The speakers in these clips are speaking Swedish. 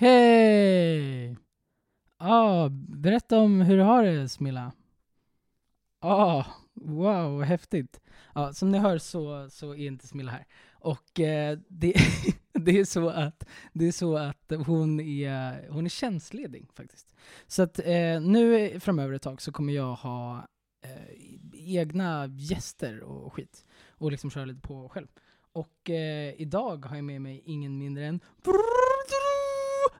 Hej! Ah, berätta om hur du har det, Smilla. Ah, wow, häftigt. Ja, som ni hör så, så är inte Smilla här. Och eh, det, det, är så att, det är så att hon är, hon är tjänstledig faktiskt. Så att eh, nu framöver ett tag så kommer jag ha eh, egna gäster och skit. Och liksom köra lite på själv. Och eh, idag har jag med mig ingen mindre än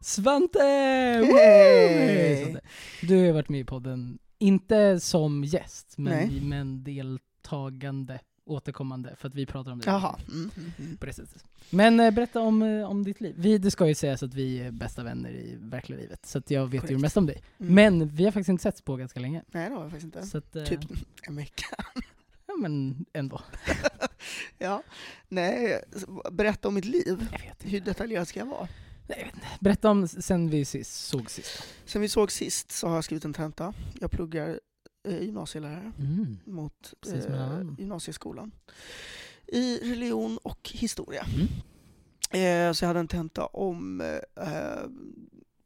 Svante! Hey! Svante! Du har varit med i podden, inte som gäst, men, Nej. men deltagande, återkommande, för att vi pratar om det Jaha. Mm, mm, mm. på det sättet. Men eh, berätta om, eh, om ditt liv. Vi, det ska ju sägas att vi är bästa vänner i verkliga livet, så att jag vet ju Korrekt. mest om dig. Mm. Men vi har faktiskt inte setts på ganska länge. Nej, det har jag faktiskt inte. Så att, eh, Typ en vecka. Ja men ändå. Ja. Nej, berätta om mitt liv. Jag vet Hur inte. detaljerad ska jag vara? Nej, jag vet inte. Berätta om sen vi sist, såg sist. Sen vi såg sist så har jag skrivit en tenta. Jag pluggar gymnasielärare Mm. mot annan. gymnasieskolan. I religion och historia. Mm. Eh, så jag hade en tenta om eh,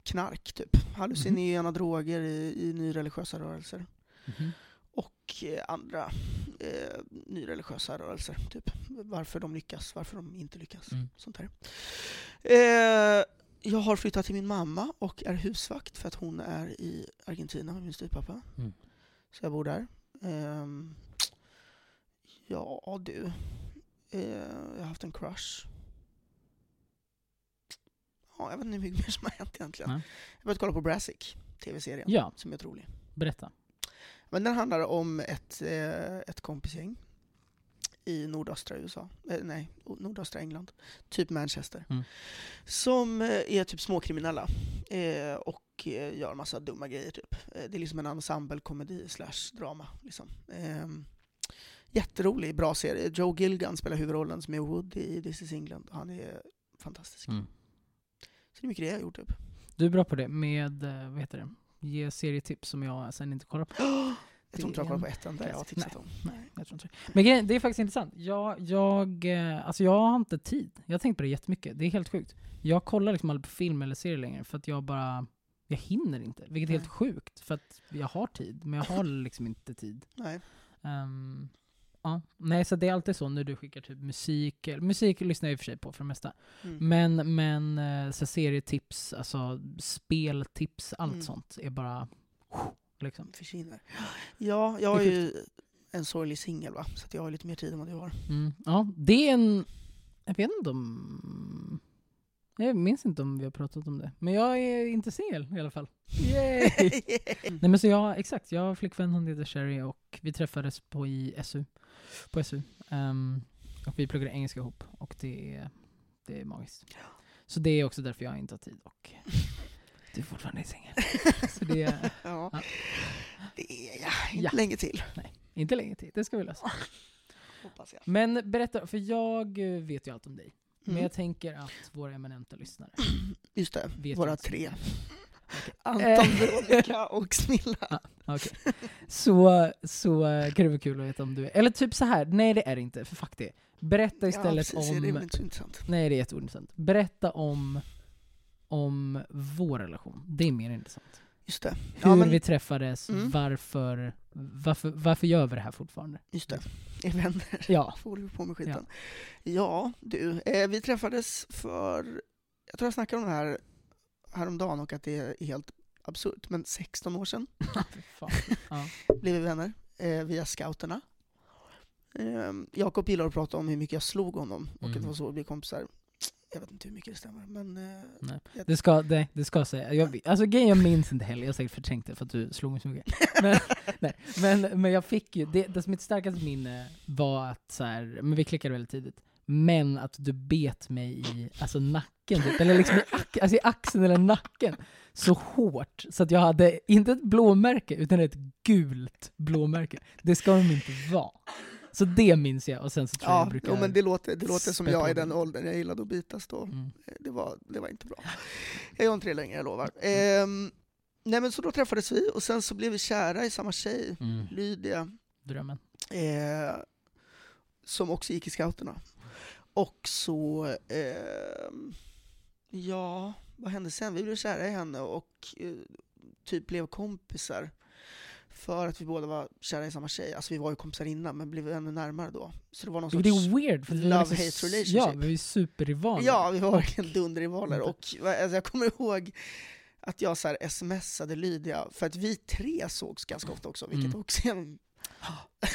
knark, typ. Hallucinogena droger i, i nyreligiösa rörelser. Mhm. och eh, andra eh, nyreligiösa rörelser. Typ. Varför de lyckas, varför de inte lyckas. Mm. Sånt där. Eh, jag har flyttat till min mamma och är husvakt för att hon är i Argentina med min styvpappa. Så jag bor där. Ehm, ja du, eh, jag har haft en crush. Ja, jag vet inte hur mycket mer som har hänt egentligen. Nej. Jag börjat kolla på Brassic, tv-serien, Ja, som är otrolig. berätta. Men den handlar om ett, eh, ett kompisgäng i nordöstra USA, eh, nej, nordöstra England, typ Manchester, Mm. som eh, är typ småkriminella eh, och eh, gör massa dumma grejer. Typ. Eh, det är liksom en ensemble komedi slash drama. Liksom. Eh, jätterolig, bra serie. Joe Gilgan spelar huvudrollen som är Woody i This is England. Han är fantastisk. Mm. Så det är mycket det jag har gjort. Typ. Du är bra på det med, eh, vad heter det, ge serietips som jag sen inte kollar på. Jag tror inte jag har kollat på ett enda jag har tipsat om. Nej, jag tror inte det. Men grejen, det är faktiskt intressant. Jag, jag, alltså jag har inte tid. Jag har tänkt på det jättemycket. Det är helt sjukt. Jag kollar liksom aldrig på film eller serier längre för att jag bara, jag hinner inte. Vilket är helt Nej. sjukt. För att jag har tid, men jag har liksom inte tid. Nej. Ehm, ja. Nej, så det är alltid så när du skickar typ musik. Musik lyssnar jag i och för sig på för det mesta. Mm. Men, men eh, så serietips, alltså speltips, allt Mm. sånt är bara liksom. försvinner. Ja, jag är ju en sorglig singel va, så att jag har lite mer tid än vad du har. Mm. Ja, det är en... Jag vet inte om... Jag minns inte om vi har pratat om det. Men jag är inte singel i alla fall. Yay! Nej men så jag, exakt, jag har flickvän, hon heter Sherry och vi träffades på i SU. På SU. Ehm, och vi pluggade engelska ihop och det är, det är magiskt. Så det är också därför jag inte har tid och du är fortfarande singel. Så det är ja. Ja. Det är jag. Inte Ja. länge till, inte länge till, det ska vi lösa. hoppas jag. Men berätta, för jag vet ju allt om dig. Men Mm. jag tänker att våra eminenta lyssnare Just det, vet våra tre. Okej. Anton, Eh. Veronica och Smilla. Okej. Så, så eh, kan det vara kul att veta om du är... Eller typ så här. nej det är det inte, för fuck det. Berätta istället ja, precis, Det är om... inte så intressant. Nej det är jätteointressant. Berätta om, om vår relation. Det är mer intressant. Just det. Hur Ja, men, vi träffades, Mm. varför, varför, varför gör vi det här fortfarande? just det. Är vänner. Ja. Får du på med skiten. Ja, du. Eh, vi träffades för, jag tror jag snackade om det här häromdagen och att det är helt absurt, men 16 år sedan. Ja. blev vi vänner eh, via scouterna. Eh, Jakob gillar att prata om hur mycket jag slog honom och att Mm. det var så vi blev kompisar. Jag vet inte hur mycket det stämmer, men eh, Nej. jag- Det ska, det, det ska säga. Jag, alltså grejen, jag minns inte heller, jag har säkert förträngt det för att du slog mig så mycket. Men, nej, men, men jag fick ju, det, det mitt starkaste minne var att så här, men vi klickade väldigt tidigt, men att du bet mig i alltså nacken, typ, eller liksom i, alltså i axeln eller nacken, så hårt så att jag hade, inte ett blåmärke, utan ett gult blåmärke. Det ska de inte vara. Så det minns jag, och sen så tror Ja, jag brukar... jo, men det låter, det låter som jag i den åldern jag gillade att bitas då. Mm. Det var, det var inte bra. Jag gör inte det längre, jag lovar. Ehm, nej men så då träffades vi, och sen så blev vi kära i samma tjej, Mm. Lydia, Drömmen. eh, som också gick i scouterna. Och så, ehm, ja, vad hände sen? Vi blev kära i henne och eh, typ blev kompisar. För att vi båda var kära i samma tjej. Alltså vi var ju kompisar innan, men blev ännu närmare då. Så det var någon sorts... det är weird, för love-hate liksom- relationship. Ja, vi är superrivaler. Ja, vi var verkligen dunderrivaler. Mm. Och alltså, jag kommer ihåg att jag så smsade Lydia, för att vi tre sågs ganska ofta också, vilket Mm. också är en,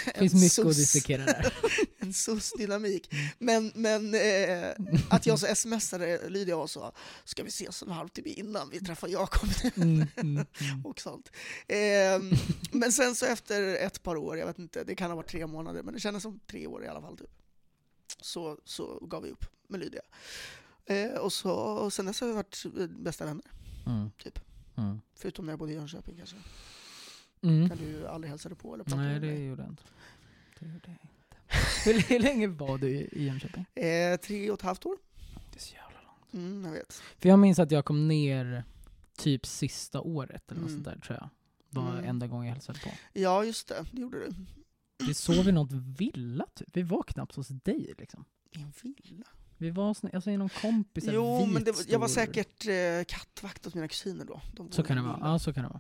Det finns mycket att dissekera där. en sus-dynamik. Men, men eh, att jag så smsade Lydia och sa ska vi ses en halvtimme innan vi träffar Jakob Mm, mm, mm. och sånt. Ehm, men sen så efter ett par år, jag vet inte, det kan ha varit tre månader, men det kändes som tre år i alla fall. Typ. Så, så gav vi upp med Lydia. Eh, och, så, och sen dess har vi varit eh, bästa vänner, Mm. Typ. Mm. förutom när jag bodde i Jönköping kanske. Mm. När du aldrig hälsade på eller pratade Nej, med det mig. gjorde jag inte. Det gjorde jag inte. Hur, hur länge var du i, Jönköping? Eh, tre och ett halvt år. Det är så jävla långt. Mm, jag vet. För jag minns att jag kom ner typ sista året eller något Mm. sånt där tror jag. Det var Mm. enda gången jag hälsade på. Ja, just det. Det gjorde du. Vi sov i något villa typ. Vi var knappt hos dig liksom. I en villa. Vi var såna, alltså i någon kompis, Jo, men det, var- jag var vit, säkert eh, kattvakt åt mina kusiner då. De Så kan det vara. Ja, så kan det vara.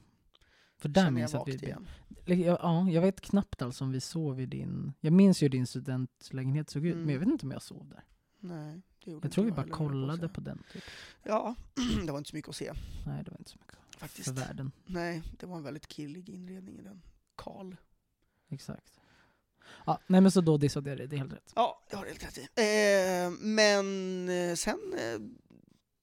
För där minns jag att vi... igen. Ja, ja, jag vet knappt alltså om vi sov i din... Jag minns ju hur din studentlägenhet såg ut, Mm. men jag vet inte om jag sov där. Nej, det gjorde Jag tror vi bara på kollade säga. på den. Typ. Ja, det var inte så mycket att se Nej, det var inte så mycket faktiskt. för världen. Nej, det var en väldigt killig inredning i den. Kal. Exakt. Ja, nej men så då dissade jag dig, det är helt rätt. Ja, jag har helt rätt i. Eh, men eh, sen eh,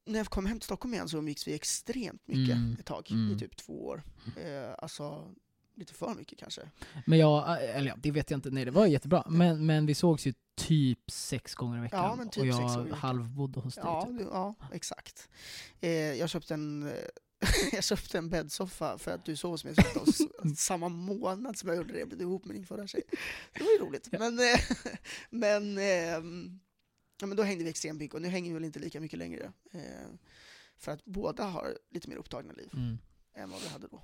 när jag kom hem till Stockholm igen så umgicks vi extremt mycket Mm. ett tag, Mm. i typ två år. Eh, alltså, lite för mycket kanske. Men jag, eller ja, det vet jag inte, nej det var jättebra. Men, men vi sågs ju typ sex gånger i veckan. Ja, men typ och jag halvbodde hos dig. Ja, typ. ja exakt. Eh, jag köpte en eh, jag köpte en bäddsoffa för att du sov hos mig samma månad som jag gjorde det. Jag blev ihop med din förra tjej. Det var ju roligt. Men, eh, men, ehm, ja, men då hängde vi extremt mycket och nu hänger vi väl inte lika mycket längre. Eh, för att båda har lite mer upptagna liv Mm. än vad vi hade då.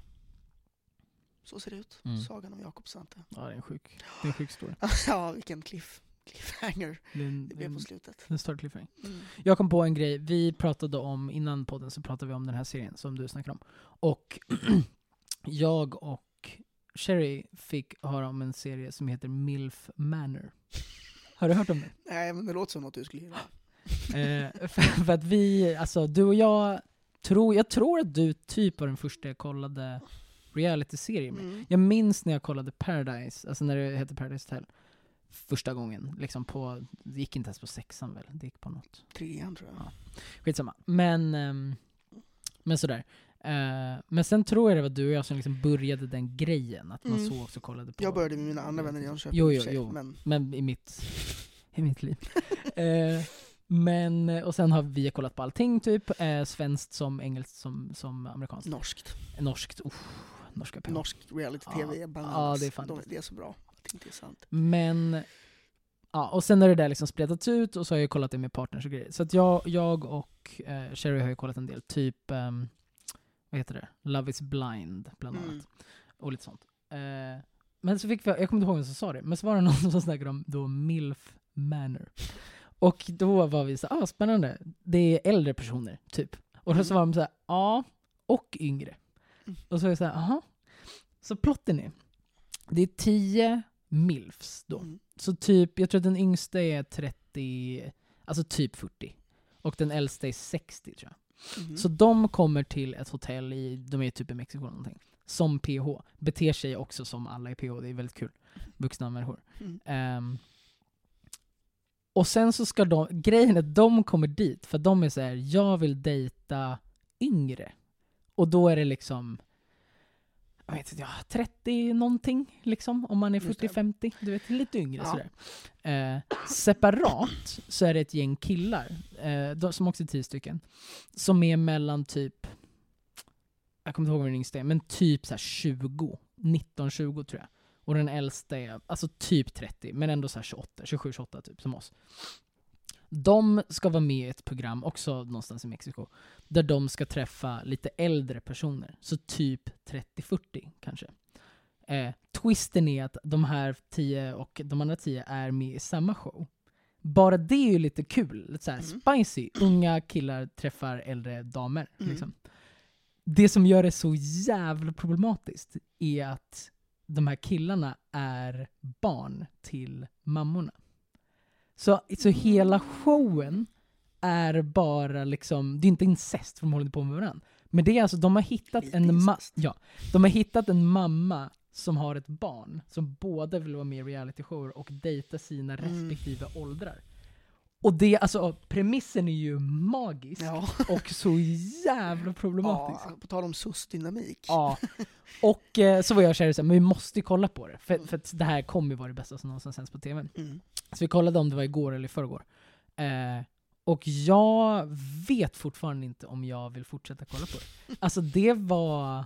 Så ser det ut. Mm. Sagan om Jakob Svante. Ja, det är en sjuk, det är en sjuk story. ja, vilken cliff, cliffhanger Det är en, det blev på slutet. en större cliffhanger. Mm. Jag kom på en grej, vi pratade om, innan podden så pratade vi om den här serien som du snackade om. Och jag och Sherry fick höra om en serie som heter MILF Manor. Har du hört om den? Nej, men det låter som något du skulle gilla. Eh, för, för att vi, alltså du och jag, tror, jag tror att du typ var den första jag kollade reality-serie med. Mm. Jag minns när jag kollade Paradise, alltså när det hette Paradise Hotel, första gången. Liksom på, det gick inte ens på sexan väl, det gick på något. Trean tror jag. Ja. Skitsamma. Men, ehm, men sådär. Eh, men sen tror jag det var du och jag som liksom började den grejen, att man Mm. såg och kollade på. Jag började med mina andra vänner i Jönköping Jo, jo, sig, jo. Men Men i mitt, i mitt liv. eh, men, och sen har vi kollat på allting typ, eh, svenskt som engelskt som, som amerikanskt. norskt. Norskt, uff, norska PH. Norsk reality-tv Ja. är bananas. Ja, det är De, det. är så bra. Det är sant. Men, ja, och sen har det där liksom spretats ut och så har jag kollat det med partners och grejer. Så att jag, jag och eh, Sherry har ju kollat en del, typ, ehm, vad heter det? Love is blind, bland annat. Mm. Och lite sånt. Eh, men så fick vi, jag kommer inte ihåg vem som sa det, men så var det någon som snackade om då MILF Manor. Och då var vi så ah spännande, det är äldre personer, typ. Och då så var de så här, ja, och yngre. Mm. Och så var jag så här, aha. Så plotten är, det är tio MILFs då. Mm. Så typ, jag tror att den yngsta är 30, alltså typ 40. Och den äldsta är 60 tror jag. Mhm. Så de kommer till ett hotell i, de är typ i Mexiko eller någonting, som PH. Beter sig också som alla i PH, det är väldigt kul. Vuxna människor. Mm. Ehm, och sen så ska de, grejen är att de kommer dit för de är så här: jag vill dejta yngre. Och då är det liksom, jag vet inte, ja, 30 någonting liksom, om man är Just det. 40-50, du vet, lite yngre Ja. sådär. Eh, separat så är det ett gäng killar, eh, de, som också är 10 stycken, som är mellan typ, jag kommer inte ihåg vad den yngsta är, men typ så här 20, 19-20 tror jag. Och den äldsta är alltså typ 30, men ändå så här 28, 27-28 typ som oss. De ska vara med i ett program, också någonstans i Mexiko, där de ska träffa lite äldre personer. Så typ 30-40 kanske. Eh, twisten är att de här 10 och de andra 10 är med i samma show. Bara det är ju lite kul, lite så här Mm. spicy. Unga killar träffar äldre damer. Mm. Liksom. Det som gör det så jävla problematiskt är att de här killarna är barn till mammorna. Så, så hela showen är bara liksom, det är inte incest för de håller på med varandra. Men det är alltså, de har hittat Lite en ma- ja, de har hittat en mamma som har ett barn som båda vill vara med i realityshower och dejta sina Mm. respektive åldrar. Och det, alltså premissen är ju magisk Ja. och så jävla problematisk. ja, på tal om SUS-dynamik. Ja. Och eh, så var jag och Sherry så här, men vi måste ju kolla på det. För, för att det här kommer ju vara det bästa som någonsin sänds på TV. Mm. Så vi kollade om det var igår eller i förrgår. Eh, och jag vet fortfarande inte om jag vill fortsätta kolla på det. Alltså det var...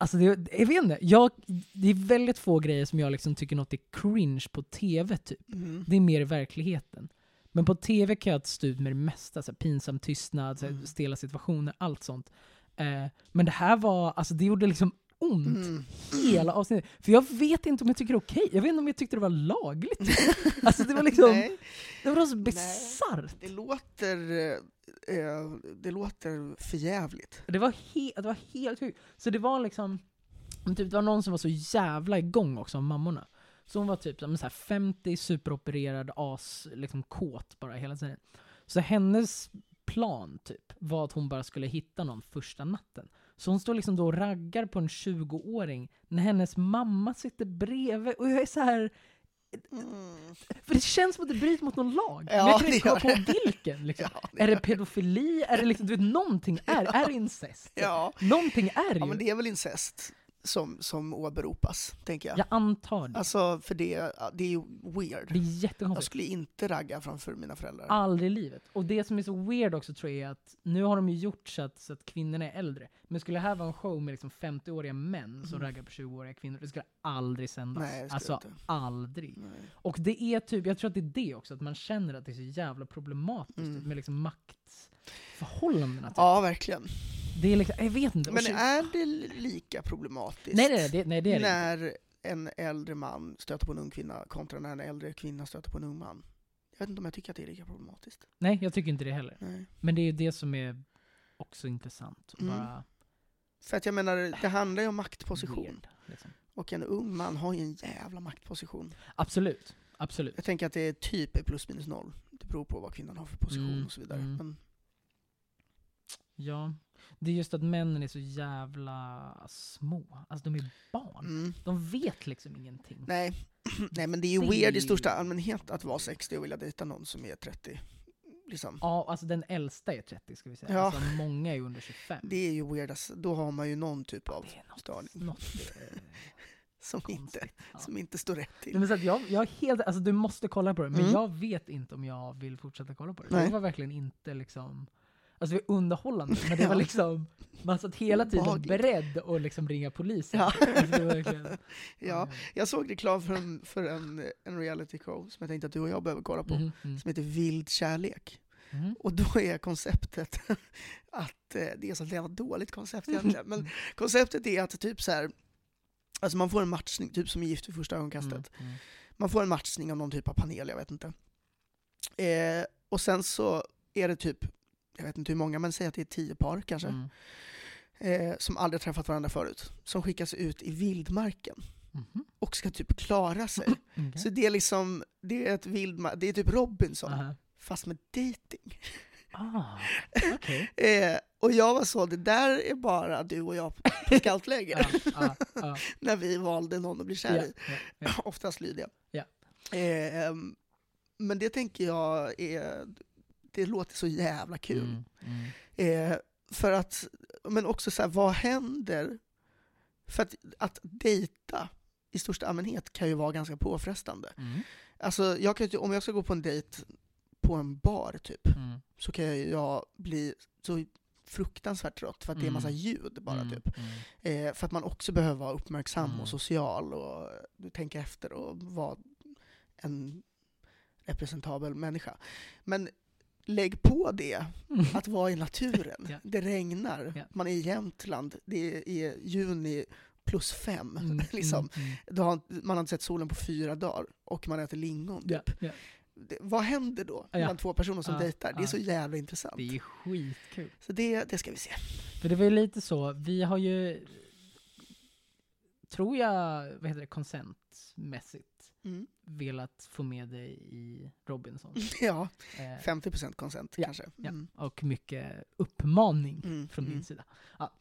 Alltså det, jag vet inte, jag, det är väldigt få grejer som jag liksom tycker något är cringe på TV typ. Mm. Det är mer i verkligheten. Men på TV kan jag stå ut med det mesta, så här, pinsam tystnad, så här, Mm. stela situationer, allt sånt. Eh, men det här var, alltså det gjorde liksom ont Mm. hela avsnittet. För jag vet inte om jag tycker det är okej, jag vet inte om jag tyckte det var lagligt. alltså det var liksom, Nej, det var så bisarrt. det låter, eh, det låter förjävligt. Det var, he- det var helt sjukt. Så det var liksom, typ, det var någon som var så jävla igång också av mammorna. Så hon var typ som så här 50, superopererad, as, liksom kåt bara hela tiden. Så hennes plan typ var att hon bara skulle hitta någon första natten. Så hon står liksom då och raggar på en 20-åring när hennes mamma sitter bredvid. Och jag är så här Mm. för det känns som att det bryter mot någon lag. men Ja, jag kan inte komma på vilken. Liksom. Ja, det Är det pedofili? Är det liksom, du vet, någonting är, är det incest? Ja. Någonting är det ja, ju. men det är väl incest som, som åberopas, tänker jag. Jag antar det. Alltså, för det, det är ju weird. det är Jag jättekonstigt. skulle inte ragga framför mina föräldrar. Aldrig i livet. Och det som är så weird också tror jag är att nu har de ju gjort så att, så att kvinnorna är äldre. Men skulle det här vara en show med liksom 50-åriga män som Mm. raggar på 20-åriga kvinnor, det skulle aldrig sändas. Nej, det alltså inte. aldrig. Nej. Och det är typ, jag tror att det är det också, att man känner att det är så jävla problematiskt Mm. med liksom maktförhållandena. Typ. Ja, verkligen. Det är liksom, jag vet inte. Men är det lika problematiskt nej, nej, det, nej, det är det inte. när en äldre man stöter på en ung kvinna kontra när en äldre kvinna stöter på en ung man? Jag vet inte om jag tycker att det är lika problematiskt. Nej, jag tycker inte det heller. Nej. Men det är det som är också intressant. Mm. Bara För att jag menar, det handlar ju om maktposition. weird, liksom. Och en ung man har ju en jävla maktposition. Absolut, absolut. Jag tänker att det är typ plus minus noll. Det beror på vad kvinnan har för position Mm, och så vidare. mm. Men, Ja. Det är just att männen är så jävla små. Alltså de är barn. mm. De vet liksom ingenting. Nej. Nej, men det är ju Det weird i största allmänhet att vara 60 och vilja dejta någon som är 30. Liksom. Ja, alltså den äldsta är 30 ska vi säga. Ja. Alltså många är under 25. Det är ju weird, alltså, då har man ju någon typ av något, störning något eh, som inte. Ja. som inte står rätt till. men så jag, jag helt, alltså du måste kolla på det, men Mm. jag vet inte om jag vill fortsätta kolla på det. Nej. Det var verkligen inte liksom, alltså det var underhållande, men det var liksom, man satt hela tiden Obehagligt. beredd att liksom ringa polisen. Ja. Alltså, verkligen, Ja, jag såg reklam för en, för en, en reality show som jag tänkte att du och jag behöver kolla på, Mhm, mm, som heter Vild kärlek. mhm. Och då är konceptet att, eh, det är så jävla dåligt koncept egentligen, men konceptet är att typ så här, alltså man får en matchning, typ som i Gift vid första ögonkastet. Mm, mm. Man får en matchning av någon typ av panel, jag vet inte. Eh, och sen så är det typ, jag vet inte hur många, men säg att det är tio par kanske, Mm. eh, som aldrig träffat varandra förut, som skickas ut i vildmarken Mhm. och ska typ klara sig. Okej. Så det är liksom, det är ett vildma- det är typ Robinson, Aha. fast med dating. Ah, okej. Eh, och jag var så, det där är bara du och jag på scoutläger, ja, ja, när vi valde någon att bli kär ja, i. ja, ja. Oftast Lydia. Eh, men det tänker jag är, det låter så jävla kul. Mm, mm. Eh, för att, men också så här, vad händer? För att, att dejta i största allmänhet kan ju vara ganska påfrestande. Mm, Alltså, jag kan, om jag ska gå på en dejt på en bar typ, mm. så kan jag bli så fruktansvärt trött för att det är Mm. massa ljud bara Mm, typ. mm. Eh, för att man också behöver vara uppmärksam Mm. och social och eh, tänka efter och vara en representabel människa. Men lägg på det, att vara i naturen. Ja. Det regnar, Ja. man är i Jämtland, det är juni plus fem. Mm, liksom. mm, mm. Har, man har inte sett solen på fyra dagar och man äter lingon. Ja, Typ. ja. Det, vad händer då Ja. mellan två personer som Ja, dejtar? Det är ja. så jävla intressant. Det är skitkul. Så det, det ska vi se. För det var ju lite så, vi har ju, tror jag, vad heter det, konsentmässigt Mm. Velat få med dig i Robinson. Ja, Eh, 50% konsent Ja, kanske. ja. Mm. Och mycket uppmaning Mm, från mm. din sida. Ja.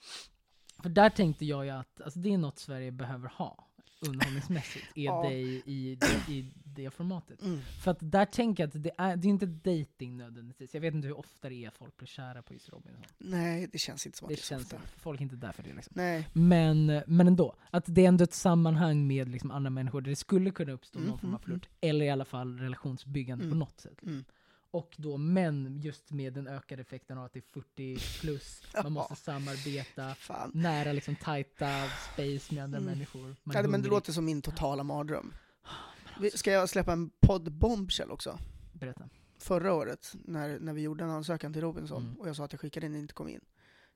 För där tänkte jag ju att alltså, det är något Sverige behöver ha underhållningsmässigt, är Ja. dig i, det- i det formatet. Mm. För att där tänker jag att det är, det är inte dating nödvändigtvis. Jag vet inte hur ofta det är folk blir kära på just Robinson. Nej, det känns inte som att Det det, känns ofta. folk är inte där för det liksom. Nej. Men, men ändå, att det är ändå ett sammanhang med liksom andra människor där det skulle kunna uppstå Mm, någon form av mm, flört. Eller i alla fall relationsbyggande på Mm. något sätt. Mm. Och då män just med den ökade effekten av att det är 40 plus, man måste samarbeta, Fan. nära liksom tajta space med andra Mm. människor. Man Ja, men det låter som min totala mardröm. Vi- alltså. Ska jag släppa en podd bombshell också? Berätta. Förra året, när, när vi gjorde en ansökan till Robinson, Mm. och jag sa att jag skickade in och inte kom in.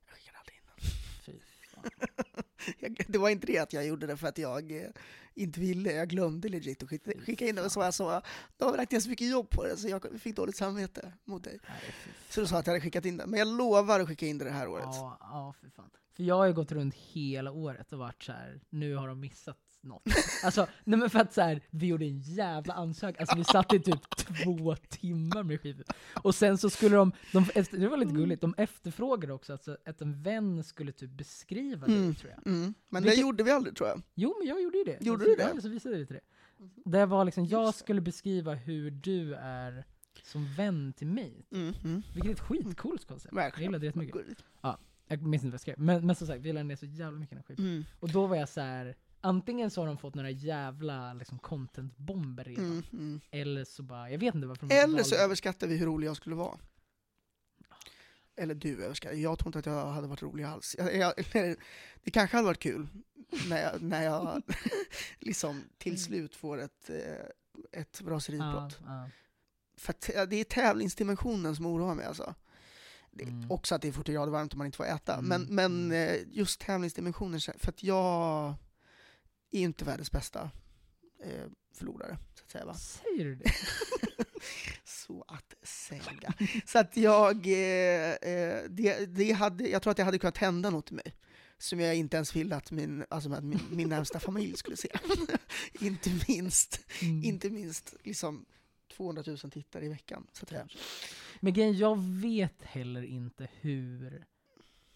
Jag skickade aldrig in den. Det var inte det att jag gjorde det för att jag eh, inte ville, jag glömde legit att skicka, skicka in det. Och så var jag så, då har vi lagt ner så mycket jobb på det så jag fick dåligt samvete mot dig. Nej, Så du sa att jag hade skickat in det. Men jag lovar att skicka in det det här året. Ja, ja för fan. För jag har ju gått runt hela året och varit så här. nu har de missat något. Alltså, nej men för att så här, vi gjorde en jävla ansökan, alltså vi satt i typ två timmar med skiten. Och sen så skulle de, de efter, det var lite gulligt, de efterfrågade också alltså, att en vän skulle typ beskriva det Mm. tror jag. Mm. Men Vilket- det gjorde vi aldrig tror jag. Jo men jag gjorde ju det. Gjorde alltså, du det? Ja, så visade jag det till det. Det var liksom, jag skulle beskriva hur du är som vän till mig. Mm. Mm. Vilket är ett skitcoolt koncept. Jag gillade det jättemycket. Gulligt. Jag minns inte vad jag skrev, men, men som sagt, vi lade ner så jävla mycket energi. Mm. Och då var jag så här. Antingen så har de fått några jävla liksom, content-bomber redan, Mm. Mm. eller så bara, jag vet inte varför de Eller så valde- överskattar vi hur rolig jag skulle vara. Eller du överskattar. Jag tror inte att jag hade varit rolig alls. Jag, jag, det kanske hade varit kul när jag, när jag liksom till slut får ett, eh, ett raseriutbrott. ja. För att, ja, det är tävlingsdimensionen som oroar mig alltså. Mm. Också att det är 40 grader varmt och man inte får äta. Mm, Men, men mm. eh, just tävlingsdimensionen, för att jag inte världens bästa eh, förlorare, så att säga. Va? Säger du det? Så att säga. Så att jag, eh, eh, det, det hade, jag tror att det hade kunnat hända något i mig. Som jag inte ens ville att min, alltså min, min närmsta familj skulle se. inte minst, Mm. inte minst liksom 200 000 tittare i veckan. Så att säga. Men grejen, jag vet heller inte hur,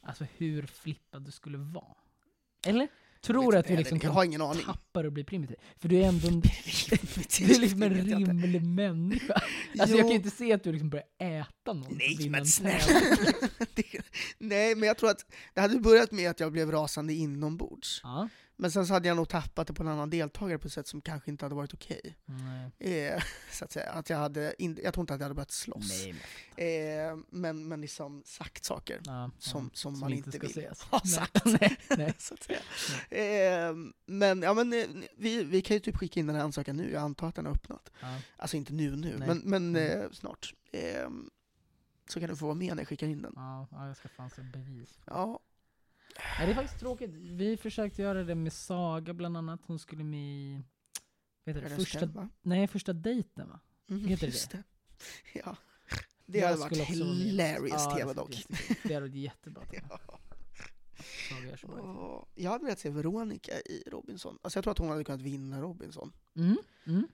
alltså hur flippad du skulle vara. Eller? Tror du att du liksom jag har ingen aning. tappa det och bli primitiv? För du är ändå en, du är liksom en rimlig människa. Alltså Jo. jag kan ju inte se att du liksom börjar äta någon Nej men en snälla! Nej men jag tror att det hade börjat med att jag blev rasande inombords. Ja. Men sen så hade jag nog tappat det på en annan deltagare på ett sätt som kanske inte hade varit okej. Nej. Eh, så att säga. Att jag, hade in, jag tror inte att jag hade börjat slåss. Nej, men, Eh, men, men liksom sagt saker ja, som, ja, som, man inte, ska vill ha sagt. Nej, nej. så att säga. Eh, men ja, men eh, vi, vi kan ju typ skicka in den här ansökan nu, jag antar att den har öppnat. Ja. Alltså inte nu nu, Nej. men, men Mm. eh, snart. Eh, så kan du få vara med när jag skickar in den. Ja, ja, jag ska fan se bevis. Ja, Nej, det är faktiskt tråkigt. Vi försökte göra det med Saga bland annat. Hon skulle med i... Vet du, det, första, va? nej, första dejten va? Mm, Heter det just det? Ja. Det Jag hade varit hilarious Ja, tv det dock. Det hade varit jättebra. Ja. Jag hade velat se Veronica i Robinson. Alltså jag tror att hon hade kunnat vinna Robinson. Mm, mm.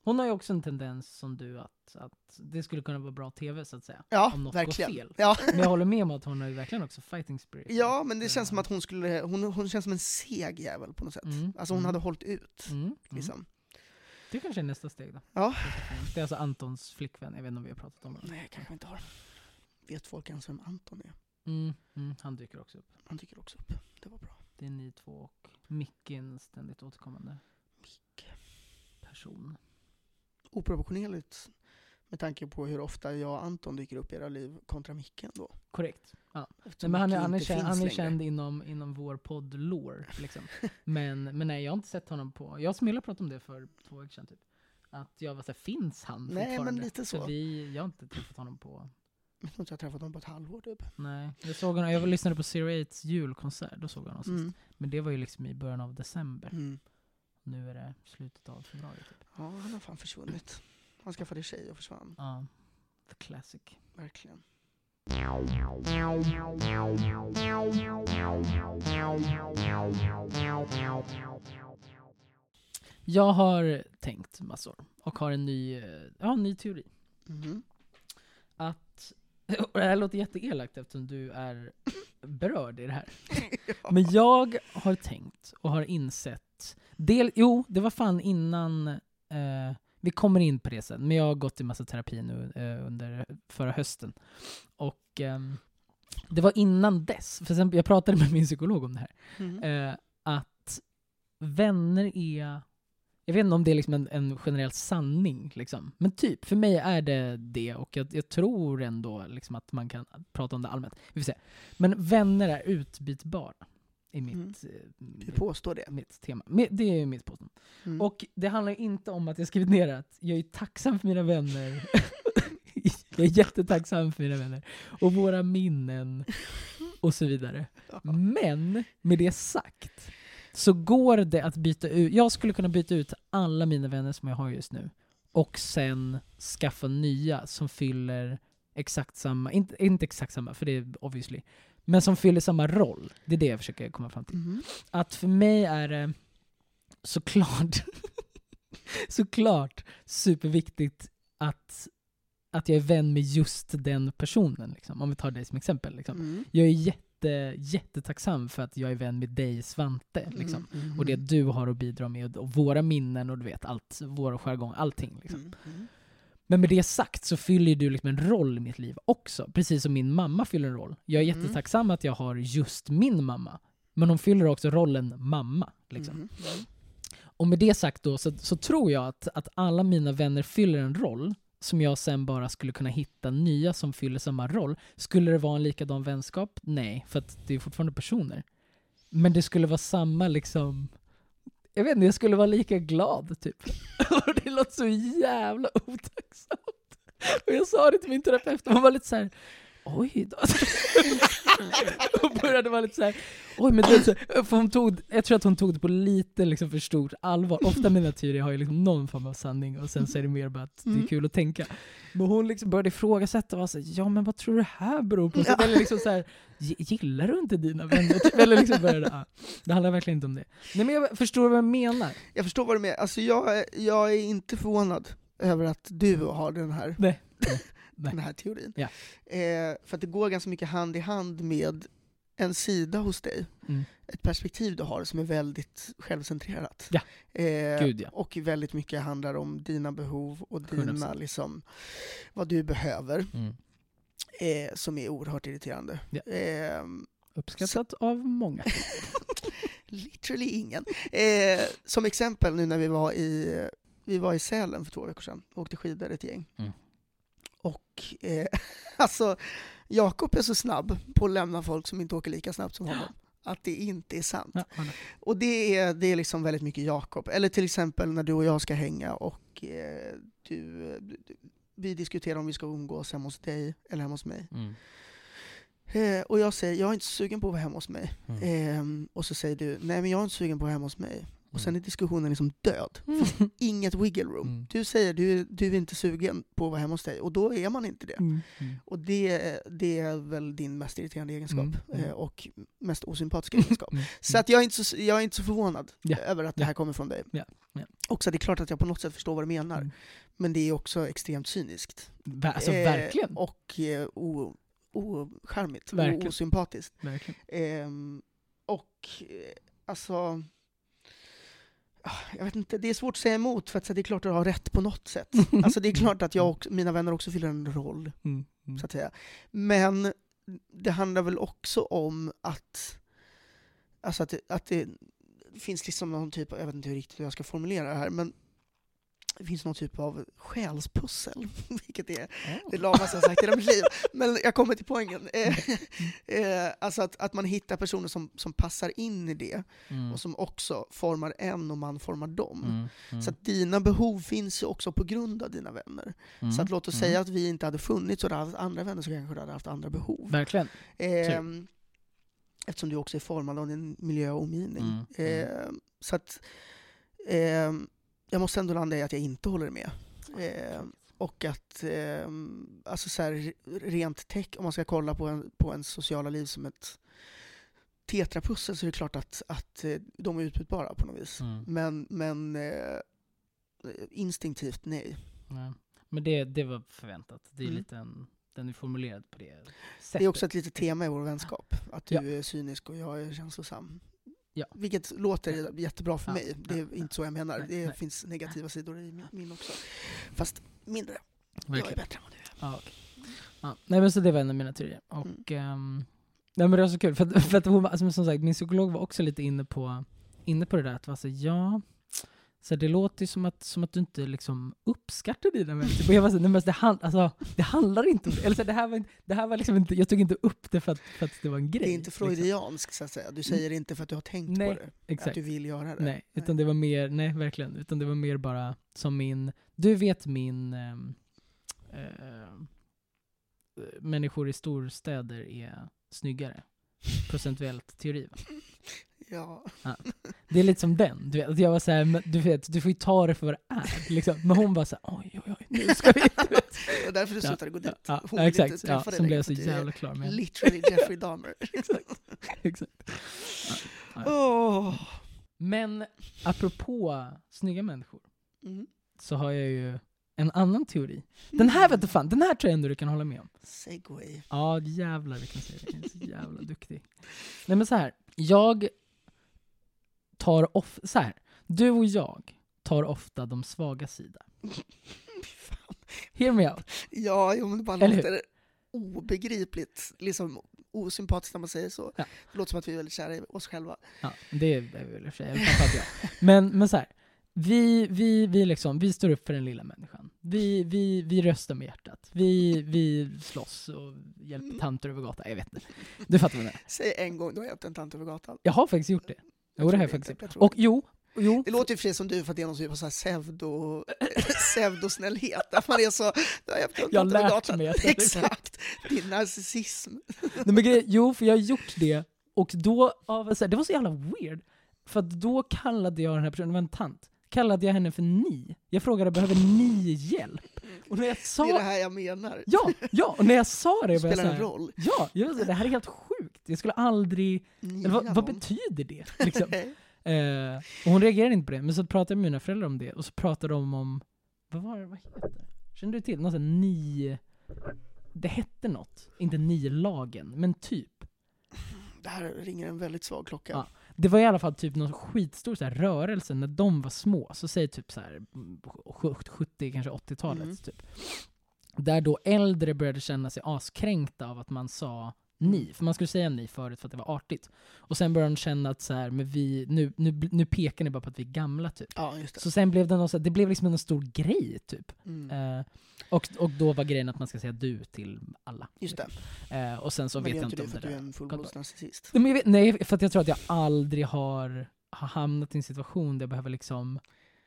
Hon har ju också en tendens som du att, att det skulle kunna vara bra TV så att säga. Ja, Om något verkligen. går fel. Ja. Men jag håller med om att hon har ju verkligen också fighting spirit. ja, men det känns som att hon skulle, hon, hon känns som en seg jävel på något sätt. Mm, Alltså hon mm. hade hållit ut. Mm, mm. Liksom. Det kanske är nästa steg då. Ja. Det är alltså Antons flickvän, jag vet inte om vi har pratat om det. Nej, kanske inte har. Vet folk ens vem Anton är? Mm, mm, han dyker också upp. Han dyker också upp. Det var bra. Det är ni två och Micke en ständigt återkommande Micke. person. Oproportionerligt med tanke på hur ofta jag och Anton dyker upp i era liv kontra Micke ändå. Korrekt. Ja. Nej, men han, är, han, är känd, han är känd inom, inom vår podd lore liksom. men, men nej, jag har inte sett honom på... Jag och Smilla pratade om det för två veckor sedan typ. Att jag var såhär, finns han Nej, men lite så. För vi, jag har inte träffat honom på... Jag tror inte jag har träffat honom på ett halvår typ. Nej. Jag, såg honom, jag lyssnade på Zero Eights julkonsert, då såg jag honom sist. Mm. Men det var ju liksom i början av december. Mm. Nu är det slutet av februari typ. Ja, han har fan försvunnit. Han skaffade tjej och försvann. Ja. The classic. Verkligen. Jag har tänkt massor och har en ny, eh, ja, en ny teori. Mhm. Att, och det här låter jätteelakt eftersom du är berörd i det här. Ja. Men jag har tänkt och har insett, del, jo det var fan innan, eh, vi kommer in på det sen, men jag har gått i massa terapi nu eh, under förra hösten. Och ehm, det var innan dess, för sen, jag pratade med min psykolog om det här, eh, att vänner är jag vet inte om det är liksom en, en generell sanning, liksom. men typ, för mig är det det och jag, jag tror ändå liksom att man kan prata om det allmänt. Vi får se. Men vänner är utbytbara i mitt, Mm. eh, Du påstår det. mitt tema. Det är mitt påstående. Mm. Och det handlar inte om att jag skrivit ner att jag är tacksam för mina vänner. jag är jättetacksam för mina vänner. Och våra minnen och så vidare. Men med det sagt så går det att byta ut. Jag skulle kunna byta ut alla mina vänner som jag har just nu och sen skaffa nya som fyller exakt samma, inte, inte exakt samma för det är obviously, men som fyller samma roll. Det är det jag försöker komma fram till. Mhm. Att för mig är det såklart, såklart superviktigt att, att jag är vän med just den personen. Liksom. Om vi tar dig som exempel. Liksom. Mm. Jag är jätte, jättetacksam för att jag är vän med dig Svante. Liksom. Mm, mm, Och det du har att bidra med och våra minnen och du vet allt, vår jargong, allting. Liksom. Men med det sagt så fyller du liksom en roll i mitt liv också. Precis som min mamma fyller en roll. Jag är Mm. jättetacksam att jag har just min mamma. Men hon fyller också rollen mamma. Liksom. Mhm. Mm. Och med det sagt då så, så tror jag att, att alla mina vänner fyller en roll som jag sen bara skulle kunna hitta nya som fyller samma roll. Skulle det vara en likadan vänskap? Nej, för att det är fortfarande personer. Men det skulle vara samma liksom... Jag vet inte, jag skulle vara lika glad typ. Det låter så jävla otacksamt. Och jag sa det till min terapeut och hon var lite så här. Oj då. och började vara lite så här. Oj, men det så, för hon tog, jag tror att hon tog det på lite liksom för stort allvar. Ofta mina teorier har ju liksom någon form av sanning och sen så är det mer bara att det är Mm. kul att tänka. Men hon liksom började ifrågasätta och var så här, ja men vad tror du det här beror på? Så, Ja. Eller liksom så här, "Gi- gillar du inte dina vänner? Typ, Eller liksom började, ja. Det handlar verkligen inte om det. Nej men jag förstår vad jag menar. Jag förstår vad du menar. Alltså jag, är- jag är inte förvånad över att du har den här, Nej. Nej. den här teorin. Ja. Eh, för att det går ganska mycket hand i hand med en sida hos dig, Mm. ett perspektiv du har som är väldigt självcentrerat. Ja. Eh, Gud, ja. Och väldigt mycket handlar om dina behov och dina, 100%. liksom, vad du behöver, Mm. eh, som är oerhört irriterande. Ja. Eh, Uppskattat av många. literally ingen. Eh, som exempel nu när vi var i, vi var i Sälen för två veckor sedan och åkte skidor ett gäng. Mm. Och eh, alltså, Jakob är så snabb på att lämna folk som inte åker lika snabbt som honom. Att det inte är sant. Ja, ja. Och det är, det är liksom väldigt mycket Jakob. Eller till exempel när du och jag ska hänga och eh, du, du, vi diskuterar om vi ska umgås hemma hos dig eller hemma hos mig. Mm. Eh, och jag säger, jag är inte sugen på att vara hemma hos mig. Mm. Ehm, och så säger du, nej men jag är inte sugen på att vara hemma hos mig. Och sen Mm. är diskussionen liksom död. Mm. Inget wiggle room. Mm. Du säger, du, du är inte sugen på att vara hemma hos dig. Och då är man inte det. Mm. Mm. Och det, det är väl din mest irriterande egenskap. Mm, eh, Och mest osympatiska egenskap. Så att jag, är inte så, jag är inte så förvånad Ja, över att det här kommer från dig. Ja, ja. Också det är klart att jag på något sätt förstår vad du menar. Men det är också extremt cyniskt. Va- Alltså Eh, verkligen. Och eh, o- ocharmigt, och osympatiskt. verkligen. Ehm, och eh, alltså... ah, Jag vet inte, det är svårt att säga emot för att så, det är klart att du har rätt på något sätt. Alltså det är klart att jag och mina vänner också fyller en roll, Mm. Mm. så att säga. Men det handlar väl också om att, alltså att, det, att det finns liksom någon typ av, jag vet inte hur riktigt jag ska formulera det här, men det finns någon typ av själspussel, vilket är Oh. det lamaste jag sagt i hela mitt liv. Men jag kommer till poängen. Eh, eh, alltså att, att man hittar personer som, som passar in i det, Mm. och som också formar en och man formar dem. Mm. Mm. Så att dina behov finns ju också på grund av dina vänner. Mm. Så att låt oss Mm. säga att vi inte hade funnits och du hade haft andra vänner så kanske du hade haft andra behov. Verkligen. Ehm, eftersom du också är formad av din miljö och omgivning. Mm, mm. Ehm, så att ehm, jag måste ändå landa i att jag inte håller med. Ehm, och att, ehm, alltså så här, rent tech, om man ska kolla på, en, på ens sociala liv som ett tetrapussel så är det klart att, att eh, de är utbytbara på något vis. Mm. Men, men eh, instinktivt nej. Ja. Men det, det var förväntat. Det är Mm. lite en, den är formulerad på det sättet. Det är också ett litet tema i vår vänskap, att du Ja. är cynisk och jag är känslosam. Ja. Vilket låter jättebra för Ja, mig, det är ja, inte så jag menar. Nej, Det nej. finns negativa sidor i min, också. Fast mindre. Jag är Verkligen. bättre än vad du är. Ja, okej. ja. Nej men så det var en av mina teorier. Mm. Och, ehm, nej men det var så kul, för att, för att hon, alltså, som sagt, min psykolog var också lite inne på, inne på det där, att vara så, ja, så det låter som att, som att du inte liksom uppskattar dina vänner. Så, nej, men det, hand, alltså, det handlar inte om det. Eller så, det här var, det här var liksom inte, jag tog inte upp det för att, för att det var en grej. Det är inte liksom. freudianskt så att säga. Du säger inte för att du har tänkt Nej, på det. Att Exakt. du vill göra det. Nej, utan det var mer, nej verkligen, utan det var mer bara som min, du vet min, ehm, eh, människor i storstäder är snyggare. Procentuellt teori. Va? Ja. Det är lite som den, du vet, jag var såhär, men du vet, du får ju ta det för vad det är. Liksom. Men hon bara såhär, oj oj oj, nu ska vi... Det var därför du Ja, slutade gå dit. Ja, Hon ja, vill inte exakt, ja, sen blev så jävla klar med. Literally Jeffrey Dahmer. exakt. exakt. Åh. Men apropå snygga människor, Mm. så har jag ju en annan teori. Den här vet du fan, den här tror jag ändå du kan hålla med om. Segway. Ja, jävlar vilken serie. Jag är så jävla duktig. Nej men så här. jag tar off, så här. du och jag tar ofta de svaga sida. Hear me out. Ja, jo, men det bara Eller hur? låter obegripligt, liksom osympatiskt när man säger så. Ja. Det låter som att vi är väldigt kära i oss själva. Ja, det är vi väl i och för sig. Men, men så här. Vi, vi, vi, liksom, vi står upp för den lilla människan. Vi, vi, vi röstar med hjärtat. Vi, vi slåss och hjälper Mm. tanter över gatan. Jag vet inte. Du fattar vad jag menar. Säg en gång du har hjälpt en tant över gatan. Jag har faktiskt gjort det. Jo, det har jag faktiskt inte. Jag tror Och jo, jo. Det låter ju för som du för att det är någon typ av så här pseudo, pseudosnällhet. Att man är så, Jag har lärt mig att det är så. Exakt. Din narcissism. Nej, men grej, jo, för jag har gjort det, och då, av, så här, det var så jävla weird. För att då kallade jag den här personen, det var en tant, kallade jag henne för ni. Jag frågade, behöver ni hjälp? Och när jag Det är det sa... här jag menar. Ja, ja, och när jag sa det, Det jag spelar en här, roll. Ja, jag här, det här är helt sjukt. Jag skulle aldrig... Eller vad, vad betyder det? Liksom. Eh, och hon reagerade inte på det, men så pratade jag med mina föräldrar om det, och så pratade de om, vad var det, vad heter det? Känner du till? Någon sån ni... Det hette något, inte ni-lagen, men typ. Det här ringer en väldigt svag klocka. Ja. Det var i alla fall typ någon skitstor så här, rörelse när de var små, så säg typ så här mm, 70, kanske 80-talet Mm. typ. Där då äldre började känna sig askränkta av att man sa ni, för man skulle säga ni förut för att det var artigt. Och sen började de känna att så här, men vi, nu, nu, nu pekar ni bara på att vi är gamla typ. Ja, just det. Så sen blev det någon, så här, det blev liksom en stor grej typ. Mm. Eh, och, och då var grejen att man ska säga du till alla. Just det. Eh, och sen så Men vet jag inte du om för det att du är där. en fullblodsnarcissist? Men nej, för att jag tror att jag aldrig har, har hamnat i en situation där jag behöver liksom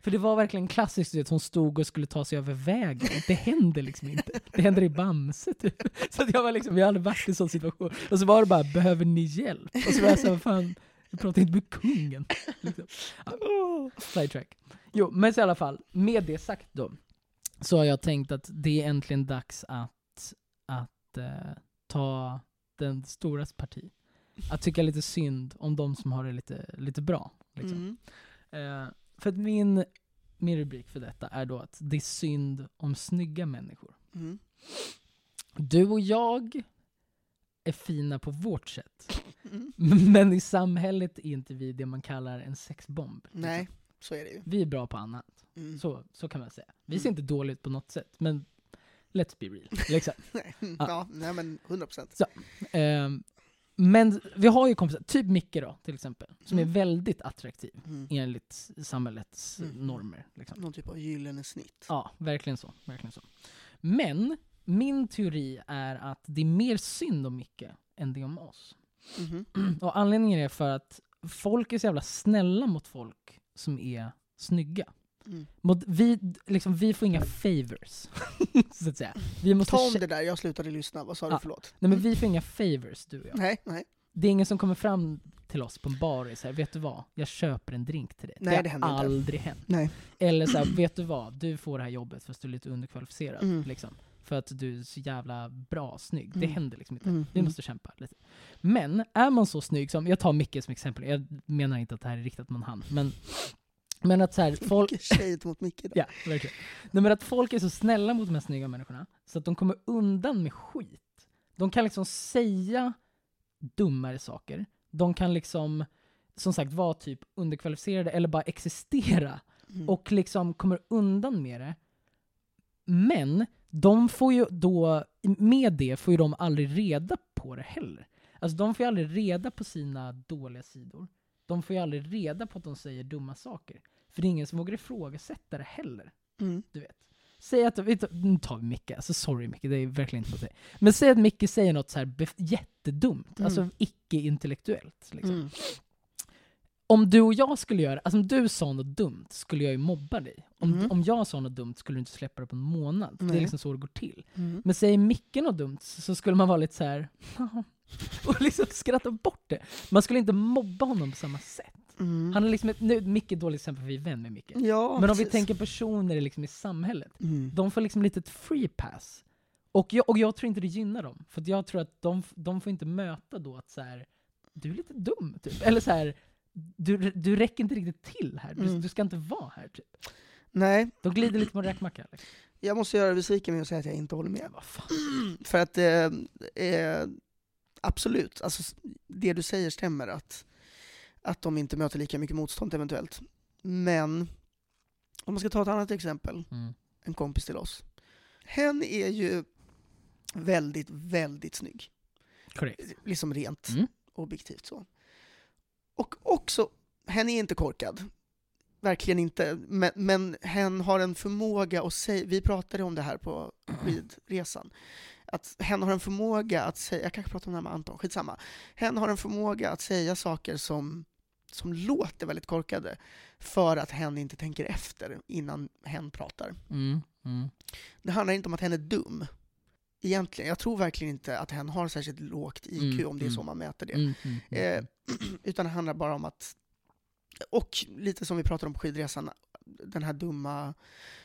för det var verkligen klassiskt, vet, hon stod och skulle ta sig över vägen. Det händer liksom inte. Det händer i Bamse typ. Så att jag var liksom, jag har aldrig varit i en sån situation. Och så var det bara, behöver ni hjälp? Och så var jag såhär, fan, jag pratar inte med kungen. Liksom. Ja, sidetrack. Jo, men så i alla fall, med det sagt då, så har jag tänkt att det är äntligen dags att, att eh, ta den storas parti. Att tycka lite synd om de som har det lite, lite bra. Liksom. Mm. Eh, för att min, min rubrik för detta är då att det är synd om snygga människor. Mm. Du och jag är fina på vårt sätt. Mm. Men i samhället är inte vi det man kallar en sexbomb. liksom. Nej, så är det ju. Vi är bra på annat. Mm. Så, så kan man säga. Vi ser Mm. inte dåligt ut på något sätt, men let's be real. Liksom. Nej, Ja. ja, nej men 100 procent. Ehm, Men vi har ju kompisar, typ Micke då till exempel, som Mm. är väldigt attraktiv Mm. enligt samhällets Mm. normer. Liksom. Någon typ av gyllene snitt. Ja, verkligen så, verkligen så. Men min teori är att det är mer synd om Micke än det om oss. Mhm. Och anledningen är för att folk är så jävla snälla mot folk som är snygga. Mm. Vi, liksom, vi får inga favors, så att säga. Vi måste Ta om det där, jag slutade lyssna. Vad sa Ja. du? Förlåt. Nej men vi får inga favors, du och jag. Nej, nej. Det är ingen som kommer fram till oss på en bar och säger vet du vad, jag köper en drink till dig. Nej, det det har händer inte. aldrig hänt. nej. Eller så här, vet du vad, du får det här jobbet fast du är lite underkvalificerad. Mm. Liksom, för att du är så jävla bra, snygg. Det Mm. händer liksom inte. Mm. Vi måste kämpa lite. Men är man så snygg som, jag tar Micke som exempel, jag menar inte att det här är riktat mot han, men, men att så här, folk, shade mot Micke där. Ja, verkligen. Nej, men att folk är så snälla mot de här snygga människorna, så att de kommer undan med skit. De kan liksom säga dummare saker. De kan liksom, som sagt, vara typ underkvalificerade eller bara existera Mm. och liksom kommer undan med det. Men de får ju då, med det får ju de aldrig reda på det heller. Alltså de får ju aldrig reda på sina dåliga sidor. De får ju aldrig reda på att de säger dumma saker. För det är ingen som vågar ifrågasätta det heller. Mm. Du vet. Säg att, nu tar vi Micke, alltså sorry Micke, det är verkligen inte på dig. Men säg att Micke säger något så här jättedumt, Mm. alltså icke-intellektuellt. Liksom. Mm. Om du och jag skulle göra, alltså om du sa något dumt skulle jag ju mobba dig. Om, Mm. om jag sa något dumt skulle du inte släppa det på en månad. Det är liksom så det går till. Mm. Men säger Micke något dumt så så skulle man vara lite så här och liksom skratta bort det. Man skulle inte mobba honom på samma sätt. Mm. Han är liksom nu, Micke är ett dåligt exempel för vi är vän med Micke. Ja, Men om vi precis. tänker personer liksom i samhället, Mm. de får liksom lite ett free pass. Och jag, och jag tror inte det gynnar dem. För jag tror att de, de får inte möta då att så här, du är lite dum, typ. Eller så här, du, du räcker inte riktigt till här. Du, Mm. du ska inte vara här, typ. Nej, De glider lite på en räkmacka. Liksom. jag måste göra besviken med att säga att jag inte håller med. För att eh, eh, absolut, alltså, det du säger stämmer att, att de inte möter lika mycket motstånd eventuellt. Men om man ska ta ett annat exempel, Mm. en kompis till oss. Hen är ju väldigt, väldigt snygg. Korrekt. Liksom rent Mm. objektivt så. Och också, hen är inte korkad. Verkligen inte. Men, men hen har en förmåga att säga, vi pratade om det här på skidresan, att hen har en förmåga att säga, jag kanske pratar om det här med Anton, skitsamma. Hen har en förmåga att säga saker som, som låter väldigt korkade, för att hen inte tänker efter innan hen pratar. Mm. Mm. Det handlar inte om att hen är dum. Egentligen. Jag tror verkligen inte att hen har särskilt lågt IQ, Mm, om det är så mm. man mäter det. Mm. Mm. Eh, utan det handlar bara om att, och lite som vi pratade om på skidresan, den här dumma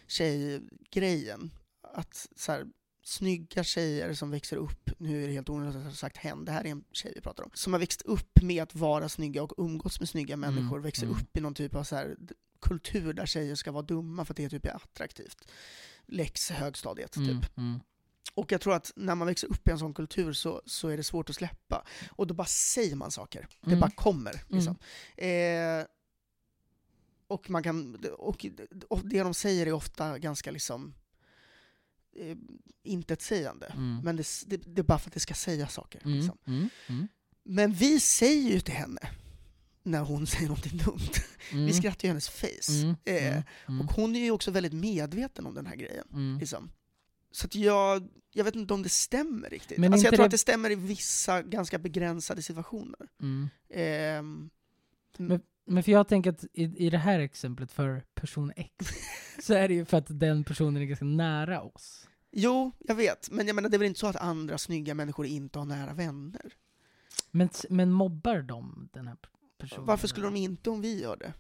tjejgrejen. Att så här, snygga tjejer som växer upp, nu är det helt onödigt att jag har sagt hen, det här är en tjej vi pratar om, som har växt upp med att vara snygga och umgås med snygga Mm, människor, växer mm. upp i någon typ av så här, kultur där tjejer ska vara dumma för att det typ är attraktivt. Lex högstadiet, typ. Mm. Mm. Och jag tror att när man växer upp i en sån kultur så, så är det svårt att släppa. Och då bara säger man saker. Det Mm. bara kommer. Liksom. Eh, och, man kan, och, och det de säger är ofta ganska liksom eh, intetsägande. Mm. Men det, det, det är bara för att det ska säga saker. Mm. Liksom. Mm. Mm. Men vi säger ju till henne när hon säger någonting dumt. Mm. Vi skrattar ju i hennes face. Mm. Eh, Mm. Mm. och hon är ju också väldigt medveten om den här grejen. Mm. Liksom. Så att jag, jag vet inte om det stämmer riktigt. Men alltså jag tror det- att det stämmer i vissa ganska begränsade situationer. Mm. Ehm, Men- Men för jag tänker att i, i det här exemplet för person X, så är det ju för att den personen är ganska nära oss. jo, jag vet. Men jag menar, det är väl inte så att andra snygga människor inte har nära vänner? Men, men mobbar de den här personen? Varför skulle de inte om vi gör det?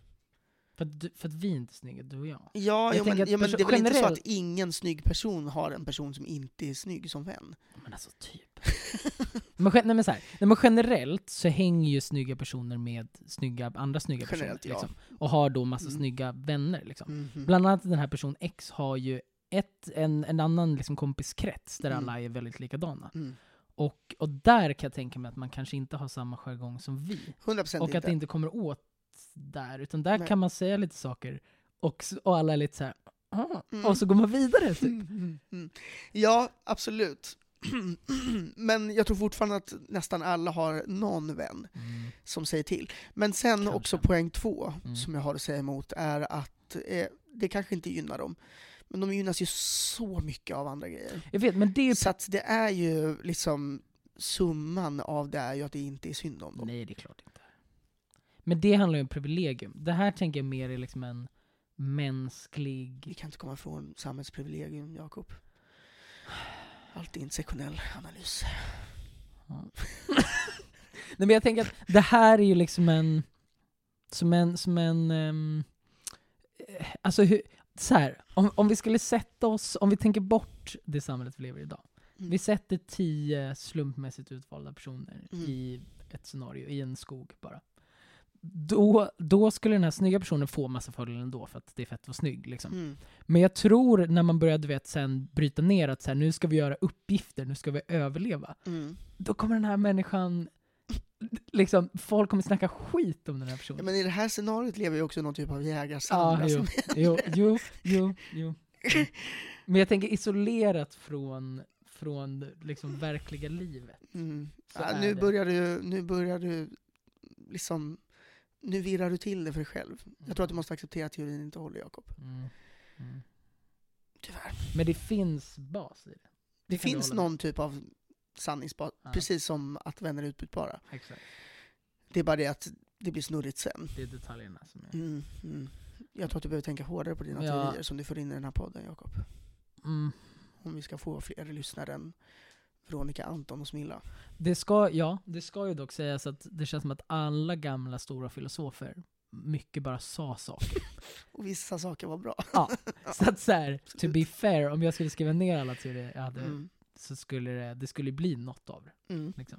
För att, du, för att vi inte är snygga, du och jag. Ja, Jag jo, men, ja men det är väl inte så generellt- att ingen snygg person har en person som inte är snygg som vän? Men alltså typ. Men, nej, men så här, nej, men generellt så hänger ju snygga personer med snygga, andra snygga Generellt, personer. ja. Liksom, och har då massa Mm. snygga vänner. Liksom. Mhm. Bland annat den här person X har ju ett, en, en annan liksom kompiskrets där Mm. alla är väldigt likadana. Mm. Och, och där kan jag tänka mig att man kanske inte har samma jargong som vi. 100% Och inte. att det inte kommer åt där, utan där Nej. kan man säga lite saker och, och alla är lite så här. "Ah", Mm. och så går man vidare typ. Mm, mm, mm. Ja, absolut. Men jag tror fortfarande att nästan alla har någon vän Mm. som säger till. Men sen Kanske. också poäng två, Mm. som jag har att säga emot, är att eh, det kanske inte gynnar dem. Men de gynnas ju så mycket av andra grejer. Jag vet, men det är. Så att det är ju liksom, summan av det är ju att det inte är synd om dem. Nej, det är klart inte. Men det handlar ju om privilegium. Det här tänker jag mer är liksom en Vi mänsklig... kan inte komma ifrån samhällsprivilegium, Jakob. Allt är intersektionell analys. Ja. Nej men jag tänker att det här är ju liksom en... Som en... Som en eh, alltså hur, så här, om, om vi skulle sätta oss, om vi tänker bort det samhället vi lever i idag. Mm. Vi sätter tio slumpmässigt utvalda personer Mm. i ett scenario, i en skog bara. Då, då skulle den här snygga personen få massa fördelar ändå för att det är fett att vara snygg. Liksom. Mm. Men jag tror när man börjar du vet, sen bryta ner att så här, nu ska vi göra uppgifter, nu ska vi överleva. Mm. Då kommer den här människan, liksom, folk kommer snacka skit om den här Ja, personen. men i det här scenariot lever ju också någon typ av Ja, jägarsamlare. jo, som- jo, jo, jo, jo. Mm. Men jag tänker isolerat från, från liksom verkliga livet. Mm. Ja, nu, börjar du, nu börjar du liksom, nu virrar du till det för dig själv. Jag tror att du måste acceptera att teorin inte håller, Jakob. Mm. Mm. Tyvärr. Men det finns bas i det. Det kan finns någon typ av sanningsbas, Ja. precis som att vänner är utbytbara. Exakt. Det är bara det att det blir snurrigt sen. Det är detaljerna som är... Mm, mm. Jag tror att du behöver tänka hårdare på dina Ja. teorier som du får in i den här podden, Jakob. Mm. Om vi ska få fler lyssnare än Veronica, Anton och Smilla. Det ska, ja, det ska ju dock sägas att det känns som att alla gamla stora filosofer mycket bara sa saker. Och vissa saker var bra. Ja, så att så här, to be fair, om jag skulle skriva ner alla teorier jag hade, Mm. så skulle det, det skulle bli något av det. Mm. Liksom.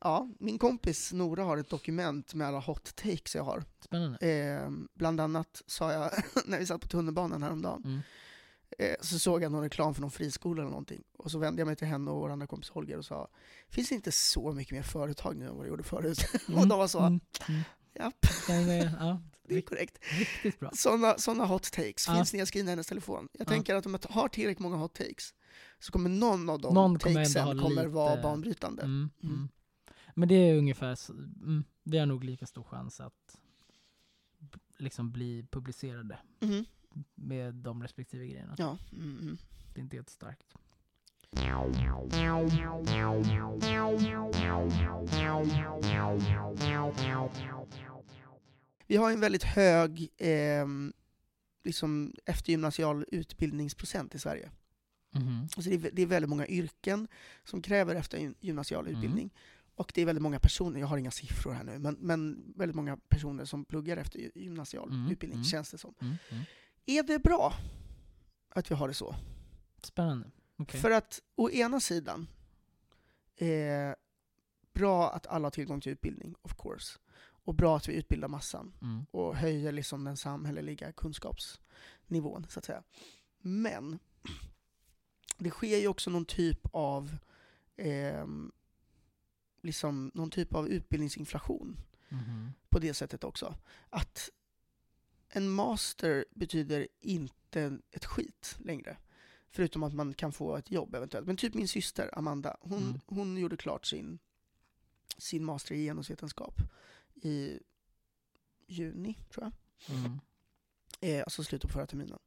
Ja, min kompis Nora har ett dokument med alla hot takes jag har. Spännande. Eh, bland annat sa jag, när vi satt på tunnelbanan häromdagen, Mm. Eh, så såg jag någon reklam för någon friskola eller någonting. Och så vände jag mig till henne och vår andra kompis Holger och sa, finns det inte så mycket mer företag nu än vad det gjorde förut? och de var så, Mm. Mm. japp, Ja, det är korrekt. riktigt bra. Sådana såna hot takes Ja. finns nedskrivna i hennes telefon. Jag Ja. tänker att om jag har tillräckligt många hot takes så kommer någon av de Någon kommer takesen ha kommer lite- vara banbrytande. Mm. Mm. Mm. Men det är ungefär, mm, det är nog lika stor chans att liksom bli publicerade Mhm. Med de respektive grejerna. Ja. Mm, mm. Det är inte helt starkt. Vi har en väldigt hög ehm, liksom eftergymnasial utbildningsprocent i Sverige. Mhm. Alltså det, är, det är väldigt många yrken som kräver eftergymnasial Mm. utbildning. Och det är väldigt många personer, jag har inga siffror här nu, men, men väldigt många personer som pluggar efter gy- gymnasial Mm, utbildning, mm. känns det som. Mm. Mm. Är det bra att vi har det så? Spännande. Okej. För att å ena sidan, eh, bra att alla har tillgång till utbildning, of course. Och bra att vi utbildar massan Mm. och höjer liksom den samhälleliga kunskapsnivån, så att säga. Men det sker ju också någon typ av ehm, liksom någon typ av utbildningsinflation Mhm. på det sättet också. Att en master betyder inte ett skit längre. Förutom att man kan få ett jobb eventuellt. Men typ min syster Amanda, hon, Mm. hon gjorde klart sin, sin master i genusvetenskap i juni, tror jag. Mm. Eh, alltså slutet på förra terminen.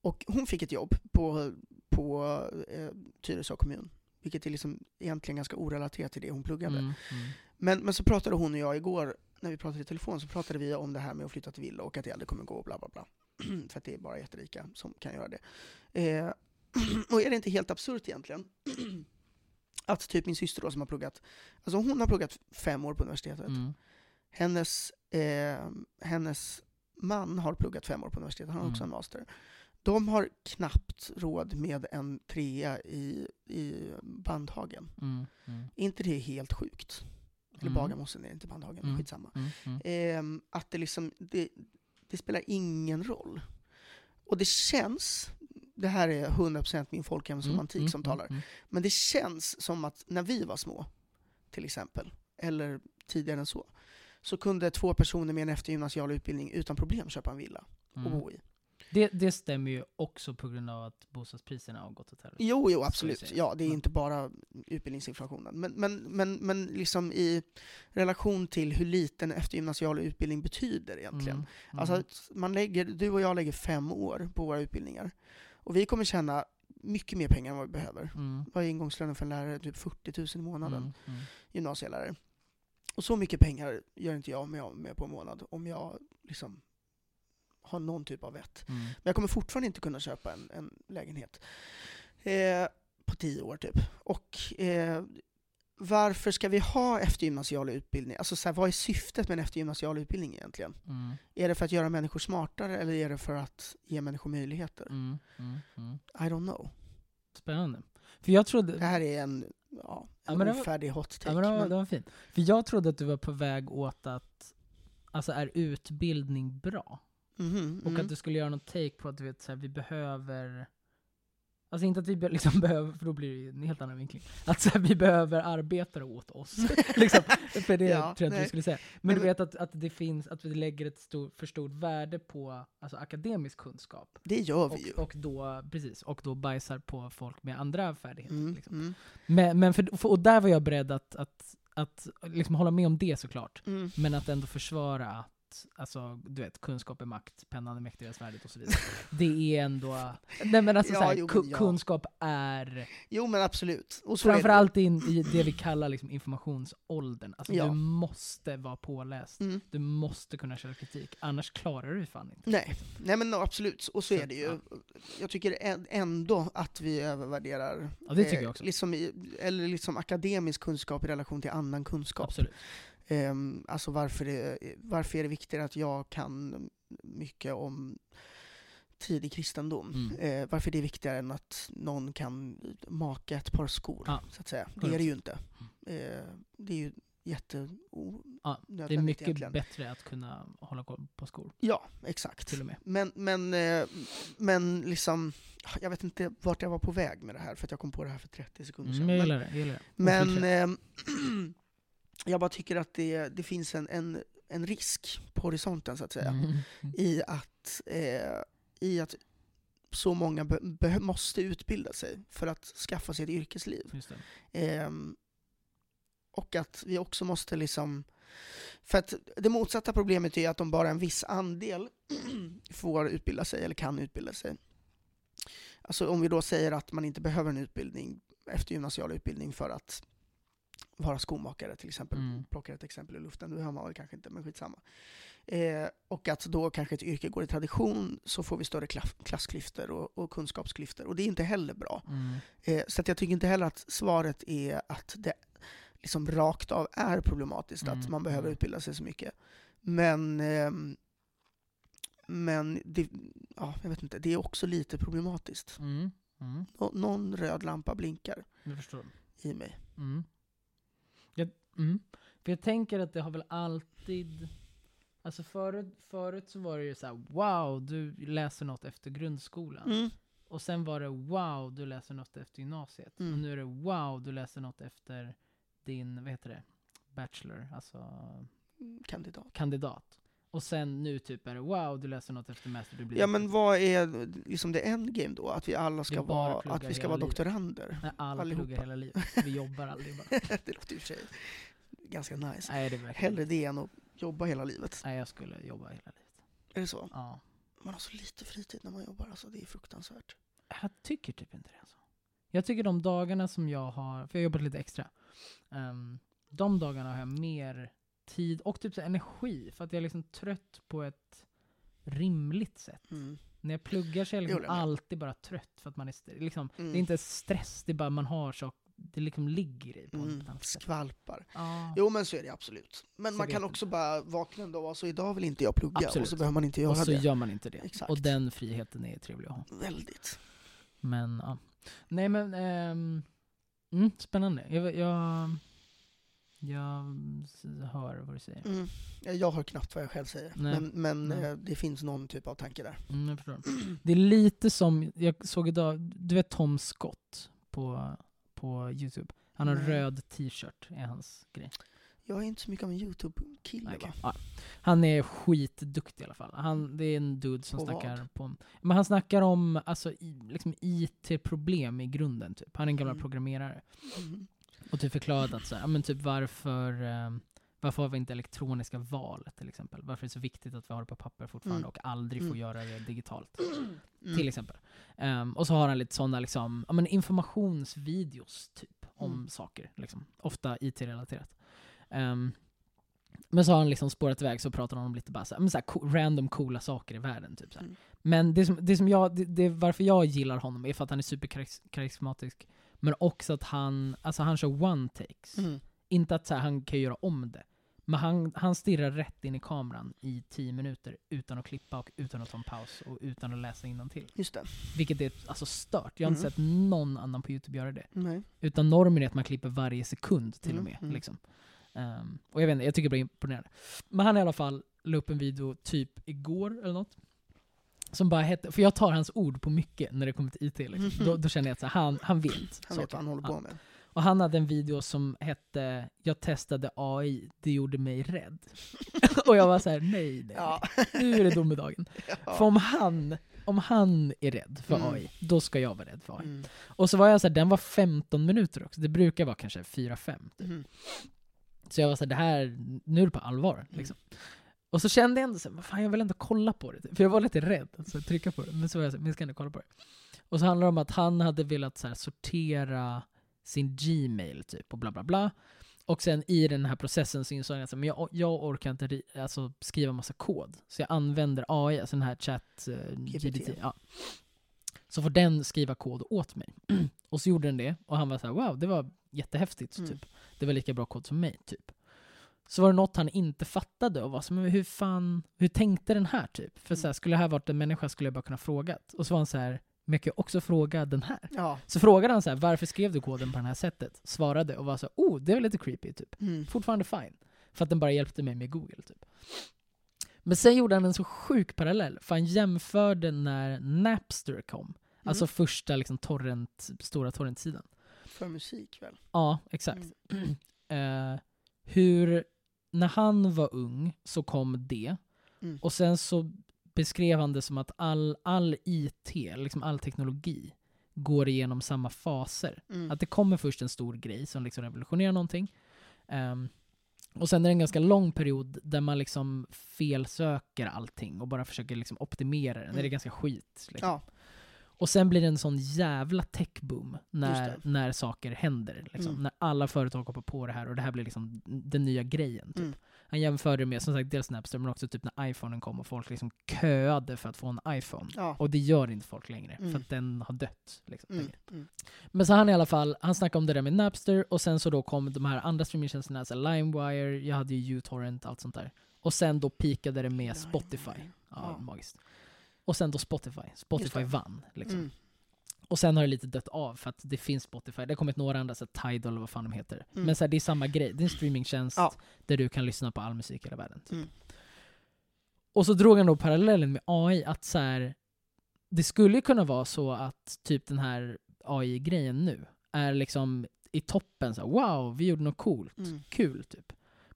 Och hon fick ett jobb på, på eh, Tyresö kommun. Vilket är liksom egentligen ganska orelaterat till det hon pluggade. Mm. Mm. Men, men så pratade hon och jag igår, när vi pratade i telefon, så pratade vi om det här med att flytta till villa och att det aldrig kommer gå och bla bla bla. För att det är bara jätterika som kan göra det. Eh, och är det inte helt absurt egentligen? att typ min syster då som har pluggat, alltså hon har pluggat fem år på universitetet. Mm. Hennes, eh, hennes man har pluggat fem år på universitetet, han har Mm. också en master. De har knappt råd med en trea i, i Bandhagen. Mm. Mm. Är inte det helt sjukt? Eller Mm. Bagarmossen är det inte Bandhagen, Mm. skitsamma. Mm. Mm. Ehm, att det liksom, det, det spelar ingen roll. Och det känns, det här är 100% min folkhemsromantik Mm. som Mm. talar, Mm. men det känns som att när vi var små, till exempel, eller tidigare än så, så kunde två personer med en eftergymnasial utbildning utan problem köpa en villa och Mm. bo i. Det, det stämmer ju också på grund av att bostadspriserna har gått åt helvete. Jo, jo, absolut. Ja, det är Men- inte bara utbildningsinflationen. Men, men, men, men liksom i relation till hur liten eftergymnasial utbildning betyder egentligen. Mm, mm. Alltså, man lägger, du och jag lägger fem år på våra utbildningar. Och vi kommer tjäna mycket mer pengar än vad vi behöver. mm, Vad är ingångslönen för en lärare? Typ 40 000 i månaden. mm, mm. Gymnasielärare. Och så mycket pengar gör inte jag av med på en månad om jag liksom har någon typ av vett. Mm. Men jag kommer fortfarande inte kunna köpa en, en lägenhet eh, på tio år typ. Och eh, varför ska vi ha eftergymnasial utbildning? Alltså så här, vad är syftet med en eftergymnasial utbildning egentligen? Mm, Är det för att göra människor smartare eller är det för att ge människor möjligheter? mm, mm, mm. I don't know. Spännande. För jag trodde... Det här är en, ja, Ja, en men det var- ofärdig hot take. Ja, men det, var, men- det var fint. För jag trodde att du var på väg åt att, alltså är utbildning bra? Mhm, Och mm. att du skulle göra något take på att du vet, så här, vi behöver, alltså inte att vi be- liksom behöver, för då blir det ju en helt annan vinkling. Att så här, vi behöver arbetare åt oss. liksom, för det Ja, tror jag nej. du skulle säga. Men, Men- du vet att, att det finns, att vi lägger ett stor, för stort värde på alltså, akademisk kunskap. Det gör vi ju. Och, och, då, precis, och då bajsar på folk med andra färdigheter. Mm, Liksom. mm, Men, men för, för, och där var jag beredd att, att, att liksom hålla med om det såklart. mm. Men att ändå försvara att alltså, du vet, kunskap är makt, pennan är mäktigare än svärdet och så vidare. Det är ändå... Nej men alltså Ja, så här, jo, ku- ja. kunskap är Jo men absolut. Och så det framförallt in i det vi kallar liksom informationsåldern. Alltså Ja. du måste vara påläst. Mm. Du måste kunna källkritik, annars klarar du fan inte. Nej. Nej men absolut, och så Så är det ju. ja. Jag tycker ändå att vi övervärderar Ja, det tycker eh, jag också. Liksom eller liksom akademisk kunskap i relation till annan kunskap. Absolut. Ehm, alltså varför, det, varför är det viktigare att jag kan mycket om tidig kristendom? Mm. Eh, varför är det viktigare än att någon kan maka ett par skor? Ja, Så att säga. Det är det ju inte. Mm. Eh, det är ju jätte Ja, Det är mycket egentligen. bättre att kunna hålla koll på skor, Ja, exakt. till och med. Men, men, eh, men liksom, jag vet inte vart jag var på väg med det här, för att jag kom på det här för 30 sekunder Mm, sedan. jag Men, gillar det. Jag gillar det. Men ehm, jag bara tycker att det, det finns en, en, en risk på horisonten, så att säga, Mm. i, att, eh, i att så många be, måste utbilda sig för att skaffa sig ett yrkesliv. Ehm, och att vi också måste liksom... För att det motsatta problemet är att om bara en viss andel får utbilda sig, eller kan utbilda sig. Alltså om vi då säger att man inte behöver en utbildning, eftergymnasial utbildning för att vara skomakare till exempel, Mm. plockar ett exempel i luften, det hör man väl kanske inte, men skitsamma. Eh, och att då kanske ett yrke går i tradition, så får vi större klass, klassklyftor och, och kunskapsklyftor, och det är inte heller bra. Mm. Eh, så att jag tycker inte heller att svaret är att det liksom rakt av är problematiskt att Mm, man behöver mm. utbilda sig så mycket. Men, ehm, men det, ja, jag vet inte, det är också lite problematiskt. Mm. Mm. Nå, någon röd lampa blinkar i mig. Mm. Mm. För jag tänker att det har väl alltid... Alltså förut, förut så var det ju så här: wow, du läser något efter grundskolan. Mm. Och sen var det wow, du läser något efter gymnasiet. Mm. Och nu är det wow, du läser något efter din, vad heter det, bachelor, alltså Kandidat. kandidat. Och sen nu typ är det wow, du läser något efter master, du blir Ja men vad är liksom det endgame då? Att vi alla ska vara, att vi ska vara doktorander? Nej, alla allihopa. pluggar hela livet. Vi jobbar aldrig bara. det låter i och för sig ganska nice. Nej, det är Hellre det än att jobba hela livet. Nej, jag skulle jobba hela livet. Är det så? Ja. Man har så lite fritid när man jobbar, alltså det är fruktansvärt. Jag tycker typ inte det. Alltså. Jag tycker de dagarna som jag har, för jag har jobbat lite extra, ehm, de dagarna har jag mer tid och typ så energi för att jag är liksom trött på ett rimligt sätt. Mm. När jag pluggar så är jag Det liksom jag alltid bara trött för att man är liksom, Mm. Det är inte stress, det är bara man har så, det liksom ligger i på Mm. Skvalpar. Ja. Jo men så är det absolut. Men Så man kan också bara vakna en dag och så idag vill inte jag plugga Absolut. och så behöver man inte göra och så det. gör man inte det. Exakt. Och den friheten är trevlig att ha. Väldigt. Men ja. Nej men, ehm, mm, spännande. Jag, jag, jag hör vad du säger. Mm. Ja, Jag hör knappt vad jag själv säger. Nej. Men, men Nej. eh, det finns någon typ av tanke där. Mm, jag förstår. Det är lite som, jag såg idag, du vet Tom Scott på, på Youtube? Han har Nej. röd t-shirt, är hans grej. Jag är inte så mycket av en YouTube-kille okej. va? Han är skitduktig i alla fall. Han, det är en dude som På snackar vad? på... Men han snackar om alltså, i, liksom IT-problem i grunden, typ. Han är en gammal Mm. programmerare. Mm. Och typ förklarat att så här, men typ varför, eh, varför har vi inte elektroniska val till exempel? Varför är det så viktigt att vi har det på papper fortfarande Mm. och aldrig får Mm. göra det digitalt? Mm. Till exempel. Ehm, och så har han lite sådana liksom, ja, men informationsvideos typ om Mm. saker. Liksom. Ofta IT-relaterat. Ehm, men så har han liksom spårat iväg så pratar han om lite bara så här, men så här, co- random coola saker i världen. Typ, så. Mm. Men det som, det som jag, det, det, varför jag gillar honom är för att han är superkarismatisk. Men också att han, alltså han kör one takes. Mm. Inte att så här, han kan göra om det. Men han, han stirrar rätt in i kameran i 10 minuter utan att klippa och utan att ta en paus och utan att läsa till. Just det. Vilket är alltså stört. Jag har inte Mm. sett någon annan på Youtube göra det. Nej. Utan normen är att man klipper varje sekund till och Mm, med. mm. Liksom. Ehm, och jag vet inte, jag tycker det är imponerande. Men han i alla fall la upp en video typ igår eller något. Som bara hette, för jag tar hans ord på mycket när det kommer till IT. Liksom. Mhm. Då, då känner jag att så här, han, han vet. Han vet saker. vad han håller på med. Och han hade en video som hette Jag testade AI, det gjorde mig rädd. och jag var så här: nej, nej, Ja. nu är det domedagen. För ja. om han, om han är rädd för Mm. AI, då ska jag vara rädd för AI. Mm. Och så var jag så här, den var 15 minuter också, det brukar vara kanske 4-5. Typ. Mm. Så jag var så här, det här, nu är det på allvar. Liksom. Och så kände jag ändå så här, "Vad fan jag vill ändå kolla på det. För jag var lite rädd att så här, trycka på det. Men så var jag så här, men jag ska ändå kolla på det. Och så handlar det om att han hade velat så här, sortera sin Gmail typ och bla bla bla. Och sen i den här processen så insåg jag att jag, jag orkar inte ri- alltså, skriva massa kod. Så jag använder AI, alltså den här chat GPT. GPT. Ja. Så får den skriva kod åt mig. och så gjorde den det och han var så här: wow, det var jättehäftigt. Mm. Typ. Det var lika bra kod som mig, typ. Så var det något han inte fattade och var så, men hur fan, hur tänkte den här typ? För så här, skulle det här varit en människa skulle jag bara kunna frågat. Och så var han så här, men jag kan också fråga den här. Ja. Så frågade han så här, varför skrev du koden på det här sättet? Svarade och var så, oh, det är lite creepy typ. Mm. Fortfarande fine. För att den bara hjälpte mig med Google typ. Men sen gjorde han en så sjuk parallell, för han jämförde när Napster kom. Alltså Mm. första liksom torrent, stora torrentsidan. För musik väl? Ja, exakt. Eh, hur, när han var ung så kom det, Mm. och sen så beskrev han det som att all, all IT, liksom all teknologi, går igenom samma faser. Mm. Att det kommer först en stor grej som liksom revolutionerar någonting. Ehm, och sen är det en ganska lång period där man liksom felsöker allting och bara försöker liksom optimera det. När det är Mm. ganska skit. Liksom. Ja. Och sen blir det en sån jävla techboom när, när saker händer. Liksom. Mm. När alla företag hoppar på det här och det här blir liksom den nya grejen. Typ. Mm. Han jämförde med som sagt dels Napster men också typ när iPhonen kom och folk liksom köade för att få en iPhone. Ja. Och det gör inte folk längre Mm. för att den har dött. Liksom, Mm. Mm. Men så han i alla fall, han snackade om det där med Napster och sen så då kom de här andra streamingtjänsterna, så LimeWire, jag hade ju uTorrent, allt sånt där. Och sen då pikade det med Spotify. Ja, Ja. magiskt. Och sen då Spotify. Spotify vann. Liksom. Mm. Och sen har det lite dött av för att det finns Spotify. Det har kommit några andra, så Tidal eller vad fan de heter. Mm. Men så här, det är samma grej. Det är en streamingtjänst Ja. där du kan lyssna på all musik i hela världen. Typ. Mm. Och så drog han då parallellen med AI, att så här, det skulle kunna vara så att typ den här AI-grejen nu är liksom i toppen, så här, wow, vi gjorde något coolt, Mm. kul typ.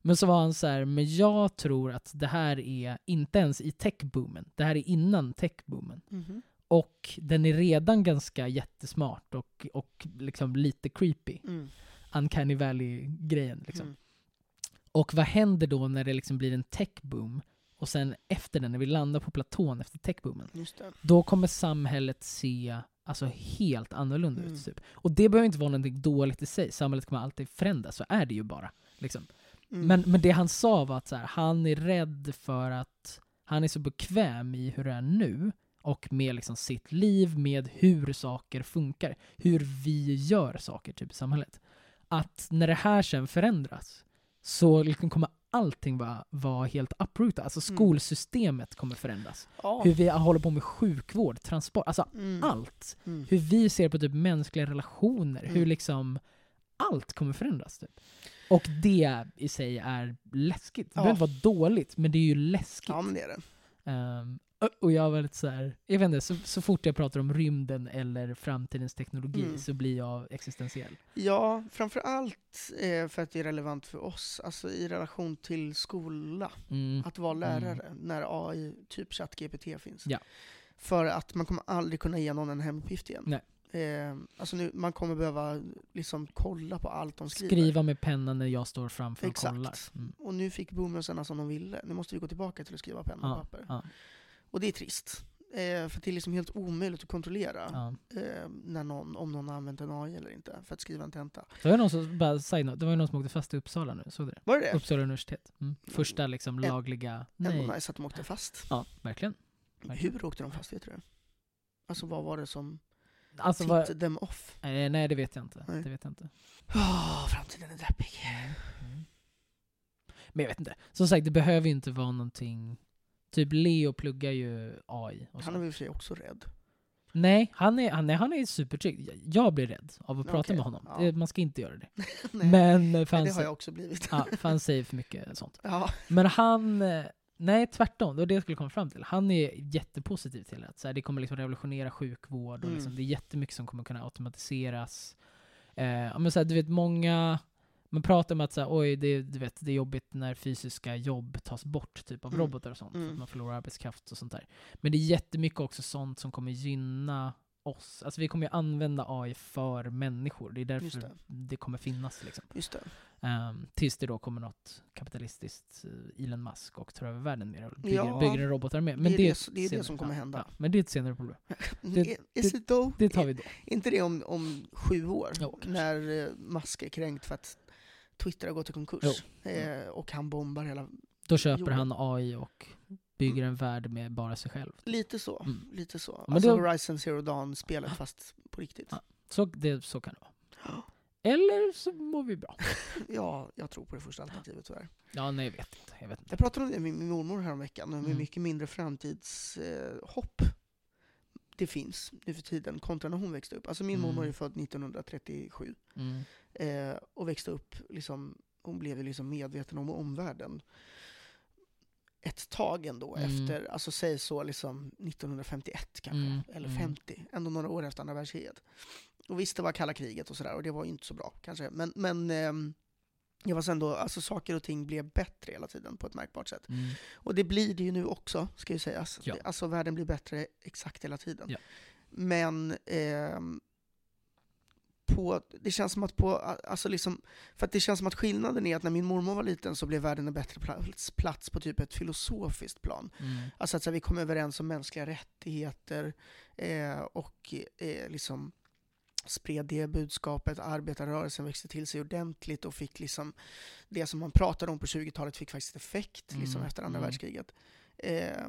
Men så var han så här, men jag tror att det här är inte ens i techboomen, det här är innan techboomen. Mhm. Och den är redan ganska jättesmart och, och liksom lite creepy. Mm. Uncanny Valley-grejen. Liksom. Mm. Och vad händer då när det liksom blir en techboom och sen efter den, när vi landar på platån efter techboomen, då kommer samhället se alltså, helt annorlunda Mm. ut. Typ. Och det behöver inte vara någonting dåligt i sig, samhället kommer alltid förändras, så är det ju bara. Liksom. Mm. Men, men det han sa var att så här, han är rädd för att han är så bekväm i hur det är nu och med liksom sitt liv, med hur saker funkar, hur vi gör saker typ, i samhället. Att när det här sen förändras så liksom kommer allting vara, vara helt uprootat. Alltså Mm. skolsystemet kommer förändras. ja. Hur vi håller på med sjukvård, transport, alltså Mm. allt. Mm. Hur vi ser på typ mänskliga relationer, hur Mm. liksom allt kommer förändras. Typ. Och det i sig är läskigt. Det Ja. behöver inte vara dåligt, men det är ju läskigt. Ja, men det är det. Ehm, Och jag var lite så här, jag vet inte, så, så fort jag pratar om rymden eller framtidens teknologi Mm. så blir jag existentiell. Ja, framför allt eh, för att det är relevant för oss, alltså i relation till skola. Mm. Att vara lärare när AI, typ ChatGPT finns. Ja. För att man kommer aldrig kunna ge någon en hemuppgift igen. Nej. Eh, alltså nu, man kommer behöva liksom kolla på allt de skriver. Skriva med penna när jag står framför och Exakt. kollar. Mm. Och nu fick boomersarna som de ville. Nu måste vi gå tillbaka till att skriva penna och Ja, papper. ja, Och det är trist. Eh, för det är liksom helt omöjligt att kontrollera ja. eh, när någon, om någon har använt en AI eller inte för att skriva en tenta. Det var någon som, bara note, det var någon som åkte fast i Uppsala nu, såg du det? Var det? Uppsala universitet. Mm. Första liksom lagliga... Ändå Nej. nice att de åkte fast. Ja, verkligen. Verkligen. Hur åkte de fast, vet du? Alltså vad var det som Alltså, tipped vad, them off? nej, nej, det vet jag inte. Nej. Det vet jag inte. Åh, framtiden är deppig. Mm. Men jag vet inte. Som sagt, det behöver ju inte vara någonting... Typ Leo pluggar ju AI. Han är väl i och för sig också rädd. Nej, han är, han, är, han är supertrygg. Jag- blir rädd av att prata Okej, med honom. ja. Man ska inte göra det. Nej, Men eh, för men han, det har jag också blivit. ja, för han säger för mycket sånt. Ja. Men han... Nej, tvärtom. Det var det jag skulle komma fram till. Han är jättepositiv till att så här, det kommer liksom revolutionera sjukvård och Mm. liksom, det är jättemycket som kommer kunna automatiseras. Eh, men så här, du vet, många... Man pratar om att så här, oj, det, du vet, det är jobbigt när fysiska jobb tas bort typ av Mm. robotar och sånt. För Mm. att man förlorar arbetskraft och sånt där. Men det är jättemycket också sånt som kommer gynna oss. Alltså vi kommer ju använda AI för människor. Det är därför det. det. kommer finnas liksom. Just det. Um, tills det då kommer något kapitalistiskt uh, Elon Musk och tar över världen det och bygger, Ja, bygger en robotarmé. Men det är det, det- det är det som kommer hända. Ja, men det är ett senare problem. Det-? Det tar vi då. Inte det om, om sju år? Jo, när eh, Musk är kränkt för att Twitter har gått i konkurs. Eh, och han bombar hela... Då köper Jorden. han AI och bygger en värld med bara sig själv. Lite så. Mm. Lite så. Men alltså det- Horizon Zero Dawn-spelet fast på riktigt. Ja. Så, det, så kan det vara. Eller så mår vi bra. Ja, jag tror på det första alternativet tyvärr. Ja, nej jag vet inte. Jag vet inte. Jag pratade om det med min mormor häromveckan, och hur Mm. mycket mindre framtidshopp det finns nu för tiden kontra när hon växte upp. Alltså min Mm. mormor är född 1937 Mm. eh, och växte upp, liksom, hon blev liksom medveten om omvärlden ett tag ändå Mm. efter, alltså säg så liksom 1951 kanske, Mm, eller mm. 50, ändå några år efter andra världskriget. Och visst, det var kalla kriget och sådär, och det var ju inte så bra kanske, men, men ehm, det var sen då, alltså saker och ting blev bättre hela tiden på ett märkbart sätt. Mm. Och det blir det ju nu också, ska ju sägas. Ja. Alltså världen blir bättre exakt hela tiden. Ja. Men ehm, på, det känns som att på, alltså liksom, för att det känns som att skillnaden är att när min mormor var liten så blev världen en bättre plats, plats på typ ett filosofiskt plan. Mm. Alltså att så här, vi kom överens om mänskliga rättigheter eh, och eh, liksom spred det budskapet. Arbetarrörelsen växte till sig ordentligt och fick liksom det som man pratade om på 20-talet fick faktiskt effekt liksom Mm, efter andra mm. världskriget. Eh,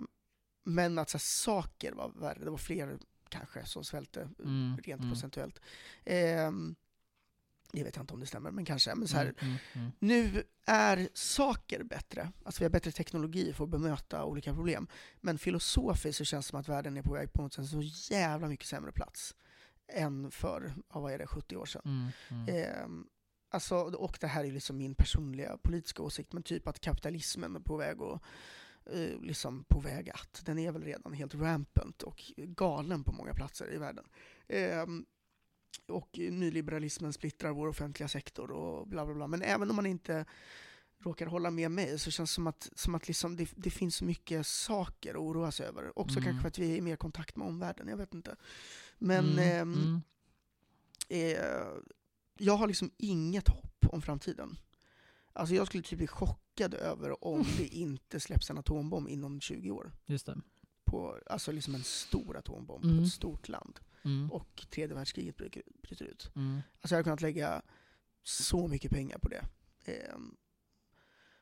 men att så här, saker var värre. Det var fler kanske som svälte Mm, rent mm. procentuellt. Eh, jag vet inte om det stämmer, men kanske. Men så här, Mm, mm, mm. nu är saker bättre. Alltså vi har bättre teknologi för att bemöta olika problem. Men filosofiskt så känns det som att världen är på väg mot en så jävla mycket sämre plats än för, ja, vad är det, 70 år sedan. Mm, mm. Ehm, alltså, och det här är liksom min personliga politiska åsikt, men typ att kapitalismen är på väg att eh, liksom på väg att. Den är väl redan helt rampant och galen på många platser i världen. Ehm, och nyliberalismen splittrar vår offentliga sektor och bla bla bla. Men även om man inte råkar hålla med mig så känns det som att, som att liksom det, det finns så mycket saker att oroa sig över. Också Mm. kanske för att vi är i mer kontakt med omvärlden, jag vet inte. Men Mm, ehm, mm. eh, jag har liksom inget hopp om framtiden. Alltså jag skulle typ bli chockad över om det inte släpps en atombomb inom 20 år. Just det. På, alltså liksom en stor atombomb på Mm. ett stort land. Mm. Och tredje världskriget bryter, ut. Mm. Alltså jag hade kunnat lägga så mycket pengar på det. Ehm,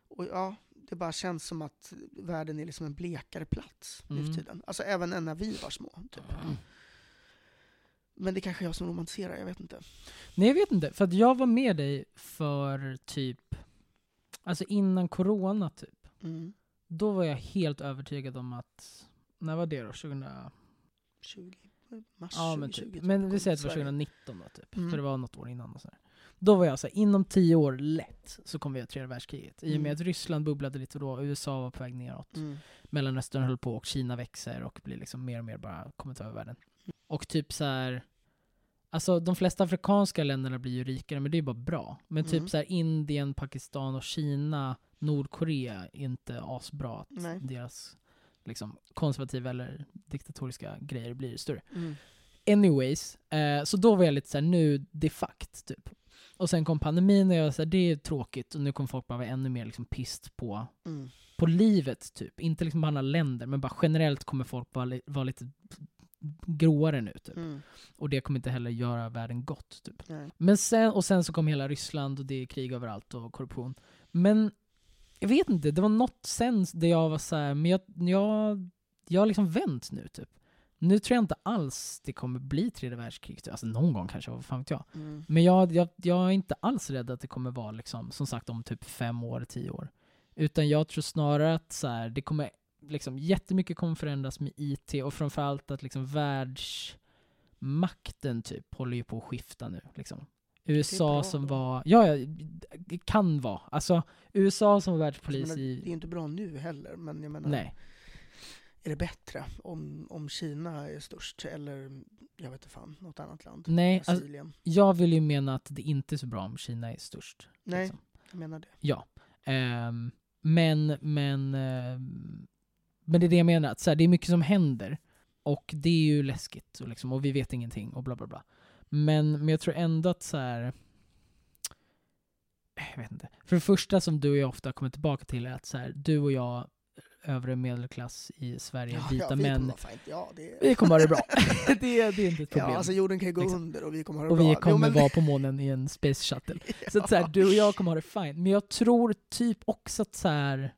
och ja, det bara känns som att världen är liksom en blekare plats nu Mm. för tiden. Alltså även när vi var små. Typ. Men det kanske är jag som romantiserar, jag vet inte. Nej jag vet inte, för att jag var med dig för typ, alltså innan corona typ. Mm. Då var jag helt övertygad om att, när var det då? 2000? 20, mars Ja men 2020. typ. Men vi säger att det var Sverige. 2019 då typ. Mm. För det var något år innan och sådär. Då var jag så här, inom tio år lätt så kommer vi ha tredje världskriget. I och med Mm. att Ryssland bubblade lite då, USA var på väg neråt. Mm. Mellanöstern höll på och Kina växer och blir liksom mer och mer bara kommer ta över världen. Och typ så här. Alltså de flesta afrikanska länderna blir ju rikare, men det är ju bara bra. Men typ Mm. så här Indien, Pakistan och Kina, Nordkorea är inte asbra att Nej. deras liksom, konservativa eller diktatoriska grejer blir större. Mm. Anyways, eh, så då var jag lite såhär, nu, det är fakt typ. Och sen kom pandemin och jag var såhär, det är tråkigt och nu kommer folk bara vara ännu mer liksom pist på, Mm. på livet typ. Inte liksom på andra länder, men bara generellt kommer folk vara, li- vara lite gråare nu typ. Mm. Och det kommer inte heller göra världen gott typ. Nej. Men sen, och sen så kom hela Ryssland och det är krig överallt och korruption. Men jag vet inte, det var något sen där jag var så här, men jag, jag, jag har liksom vänt nu typ. Nu tror jag inte alls det kommer bli tredje världskrig. typ. Alltså någon gång kanske, vad fan vet jag. Mm. Men jag, jag, jag är inte alls rädd att det kommer vara liksom, som sagt om typ fem år, tio år. Utan jag tror snarare att så här, det kommer liksom, jättemycket kommer förändras med IT och framförallt att liksom världsmakten typ håller ju på att skifta nu. Liksom. USA som var, ja, ja, det kan vara. Alltså USA som var världspolis menar, det är i, inte bra nu heller, men jag menar, nej. är det bättre om, om Kina är störst eller jag vet inte fan, något annat land? Nej, alltså, jag vill ju mena att det inte är så bra om Kina är störst. Nej, liksom. jag menar det. Ja. Ehm, men, men, ehm, men det är det jag menar, att så här, det är mycket som händer. Och det är ju läskigt, och, liksom, och vi vet ingenting och bla bla bla. Men, men jag tror ändå att så här. Jag vet inte. För det första som du och jag ofta kommer tillbaka till är att så här, du och jag, övre medelklass i Sverige, vita ja, vi män, kommer. Ja, det vi kommer ha det bra. det, är- det är inte ett problem. Ja, alltså jorden kan ju gå Liksom. under och vi kommer ha det och bra. vi Jo, kommer men- vara på månen i en space shuttle. Så att så här, du och jag kommer ha det fine. Men jag tror typ också att så här,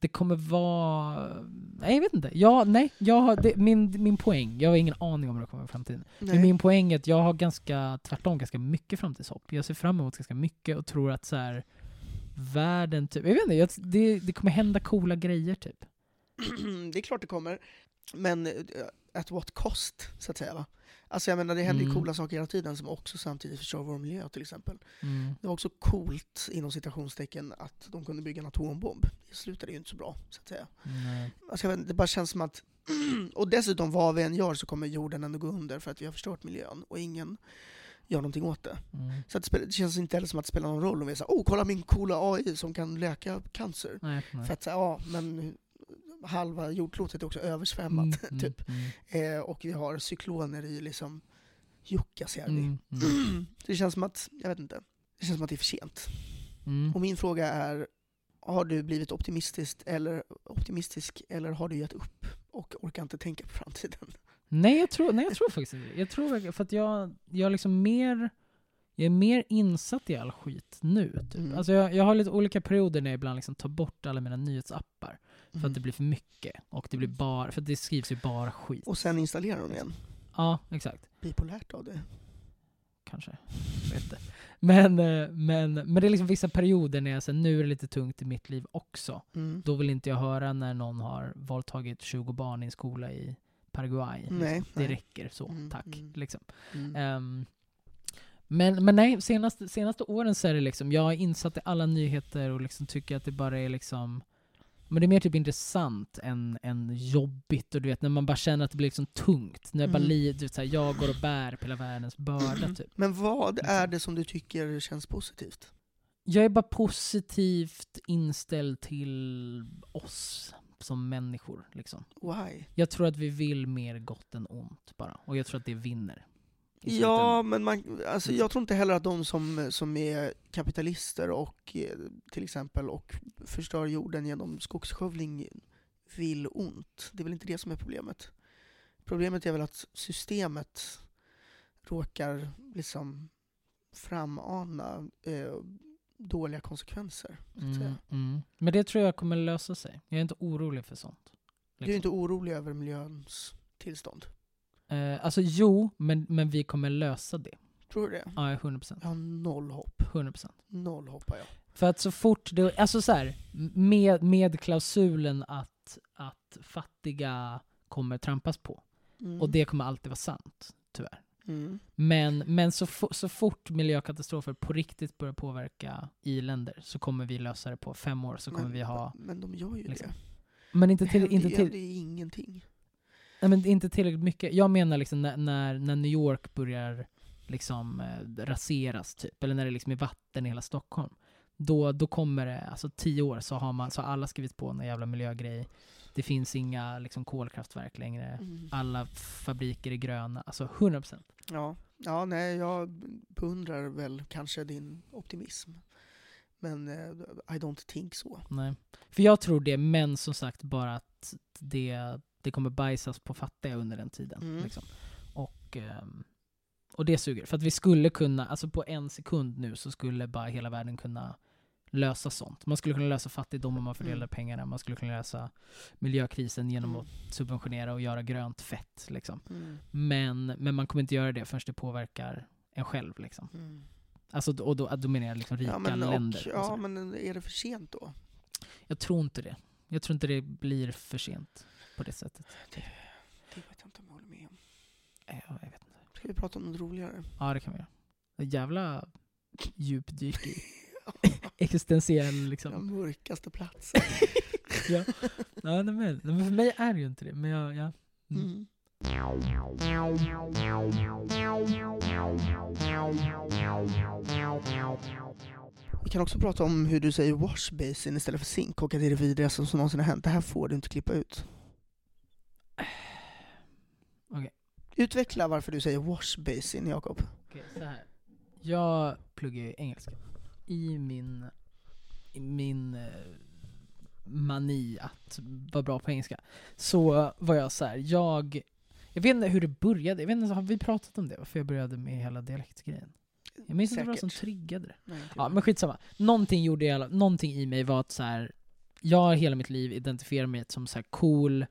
det kommer vara... Nej, jag vet inte. Jag, nej, jag har, det, min, min poäng, jag har ingen aning om hur det kommer i framtiden. Nej. Men min poäng är att jag har ganska, tvärtom, ganska mycket framtidshopp. Jag ser fram emot ganska mycket och tror att så här, världen typ... Jag vet inte, jag, det, det kommer hända coola grejer typ. det är klart det kommer, men eh, at what cost, så att säga. Va? Alltså jag menar, det händer ju Mm. coola saker hela tiden som också samtidigt förstör vår miljö till exempel. Mm. Det var också coolt, inom citationstecken, att de kunde bygga en atombomb. Det slutade ju inte så bra, så att säga. Nej. Alltså, det bara känns som att... och dessutom, vad vi än gör så kommer jorden ändå gå under för att vi har förstört miljön och ingen gör någonting åt det. Mm. Så det, det känns inte heller som att det spelar någon roll om vi säger oh kolla min coola AI som kan läka cancer. Nej, nej. För att säga, ja men halva jordklotet är också översvämmat, Mm, mm, typ. mm, Eh, och vi har cykloner i liksom Jukkasjärvi. mm, mm, det känns som att, jag vet inte, det känns som att det är för sent. mm. Och min fråga är, har du blivit optimistisk eller, optimistisk eller har du gett upp och orkar inte tänka på framtiden? Nej jag tror, nej, jag tror faktiskt inte. Jag tror för att jag, jag är liksom mer jag är mer insatt i all skit nu. Typ. Mm. Alltså jag, jag har lite olika perioder när jag ibland liksom tar bort alla mina nyhetsappar. För Mm. att det blir för mycket. Och det blir bara, för det skrivs ju bara skit. Och sen installerar de igen. Ja, exakt. Bipolärt av det. Kanske. Jag vet inte. Men, eh, men, men det är liksom vissa perioder när jag säger nu är det lite tungt i mitt liv också. Mm. Då vill inte jag höra när någon har våldtagit 20 barn i en skola i Paraguay. liksom. Nej, Det nej. räcker så, Mm, tack. mm. Liksom. Mm. Ehm, men, men nej, senaste, senaste åren så är det liksom, jag är insatt i alla nyheter och liksom tycker att det bara är liksom men det är mer typ intressant än, än jobbigt och du vet när man bara känner att det blir liksom tungt. När jag bara Mm. li, du vet, så här, jag går och bär på hela världens börda typ. Men vad Liksom. är det som du tycker känns positivt? Jag är bara positivt inställd till oss som människor liksom. Why? Jag tror att vi vill mer gott än ont bara. Och jag tror att det vinner. Ja, men man, alltså, jag tror inte heller att de som, som är kapitalister och eh, till exempel och förstör jorden genom skogsskövling vill ont. Det är väl inte det som är problemet. Problemet är väl att systemet råkar liksom framana eh, dåliga konsekvenser. Mm, mm. Men det tror jag kommer lösa sig. Jag är inte orolig för sånt. Du är liksom. inte orolig över miljöns tillstånd? Eh, alltså jo, men, men vi kommer lösa det. Tror du det? Ja, 100%. Jag har noll hopp. 100%. Noll hopp har jag. För att så fort det, alltså så här, med, med klausulen att, att fattiga kommer trampas på. Mm. Och det kommer alltid vara sant, tyvärr. Mm. Men, men så, fo- så fort miljökatastrofer på riktigt börjar påverka i-länder så kommer vi lösa det på fem år. Så kommer men, vi ha... men de gör ju liksom, det. Men inte, Det till, händer inte, till, ingenting. Nej, men inte tillräckligt mycket. Jag menar liksom när, när, när New York börjar liksom eh, raseras, typ. eller när det liksom är vatten i hela Stockholm. Då, då kommer det, alltså tio år så har, man, så har alla skrivit på en jävla miljögrej. Det finns inga liksom, kolkraftverk längre. Mm. Alla fabriker är gröna. Alltså 100%. Ja. ja, nej, jag beundrar väl kanske din optimism. Men eh, I don't think so. Nej. För jag tror det, men som sagt bara att det, det kommer bajsas på fattiga under den tiden. Mm. Liksom. Och, ehm, och det suger. För att vi skulle kunna, alltså på en sekund nu så skulle bara hela världen kunna lösa sånt. Man skulle kunna lösa fattigdom om man fördelar Mm. pengarna. Man skulle kunna lösa miljökrisen genom Mm. att subventionera och göra grönt fett. Liksom. Mm. Men, men man kommer inte göra det förrän det påverkar en själv. Liksom. Mm. Alltså, och då, då menar jag liksom rika Ja, men, länder. och, och ja, men är det för sent då? Jag tror inte det. Jag tror inte det blir för sent på det sättet. Det vet jag inte om jag håller med om. Eh, Ja, jag vet inte. Ska vi prata om något roligare? Ja, det kan vi göra. Ett jävla djupdyk i existentiell liksom. Den mörkaste platsen. ja. ja, men, men för mig är det ju inte det. Men jag, ja. Mm. Mm. Vi kan också prata om hur du säger wash basin istället för sink och att det är det vidrigaste som någonsin har hänt. Det här får du inte klippa ut. Okej. Utveckla varför du säger wash basin, Jakob. Så här. Jag pluggar ju engelska. I min, i min eh, mani att vara bra på engelska. Så var jag så här, jag, jag vet inte hur det började. Jag vet inte, har vi pratat om det? Varför jag började med hela dialektgrejen? Jag minns inte vad som triggade det. Nej, Ja, men skitsamma. Någonting, gjorde jag, någonting i mig var att så här, jag hela mitt liv identifierat mig som så här cool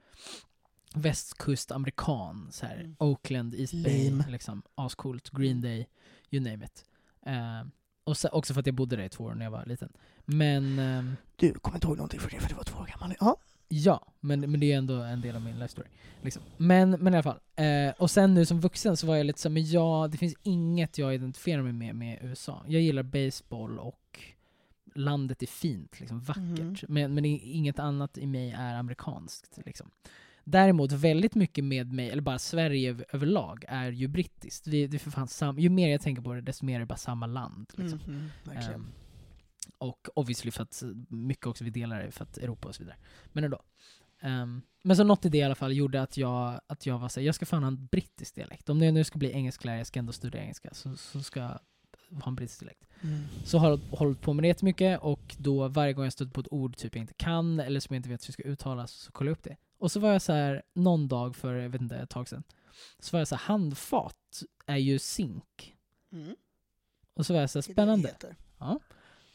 västkustamerikan. Så här, Mm. Oakland, East Bay, Lame. liksom, ascoolt, Green Day, you name it. Eh, och så, också för att jag bodde där i två år när jag var liten. Men ehm, Du kommer inte ihåg någonting för det, för du var två år gammal. Ja. Ja, men, men det är ändå en del av min life story. Liksom. Men, men i alla fall. Eh, och sen nu som vuxen så var jag lite så men ja, det finns inget jag identifierar mig med med USA. Jag gillar baseball och landet är fint, liksom vackert. Mhm. Men, men inget annat i mig är amerikanskt. Liksom. Däremot väldigt mycket med mig, eller bara Sverige över- överlag, är ju brittiskt. Det, det för fan sam- ju mer jag tänker på det, desto mer är det bara samma land. Liksom. Mhm, verkligen. Ehm, och obviously för att mycket också vi delar det för att Europa och så vidare. Men ändå. Ehm, men så något i det i alla fall gjorde att jag, att jag var såhär, jag ska fan ha en brittisk dialekt. Om jag nu ska bli engelsklärare, jag ska ändå studera engelska, så, så ska jag ha en brittisk dialekt. Mm. Så har jag hållit på med det jättemycket och då varje gång jag stött på ett ord typ jag inte kan eller som jag inte vet hur det ska uttalas så kollar jag upp det. Och så var jag så här någon dag för, jag vet inte, ett tag sedan. Så var jag så här, handfat är ju zink. Mm. Och så var jag så här, det det spännande. heter.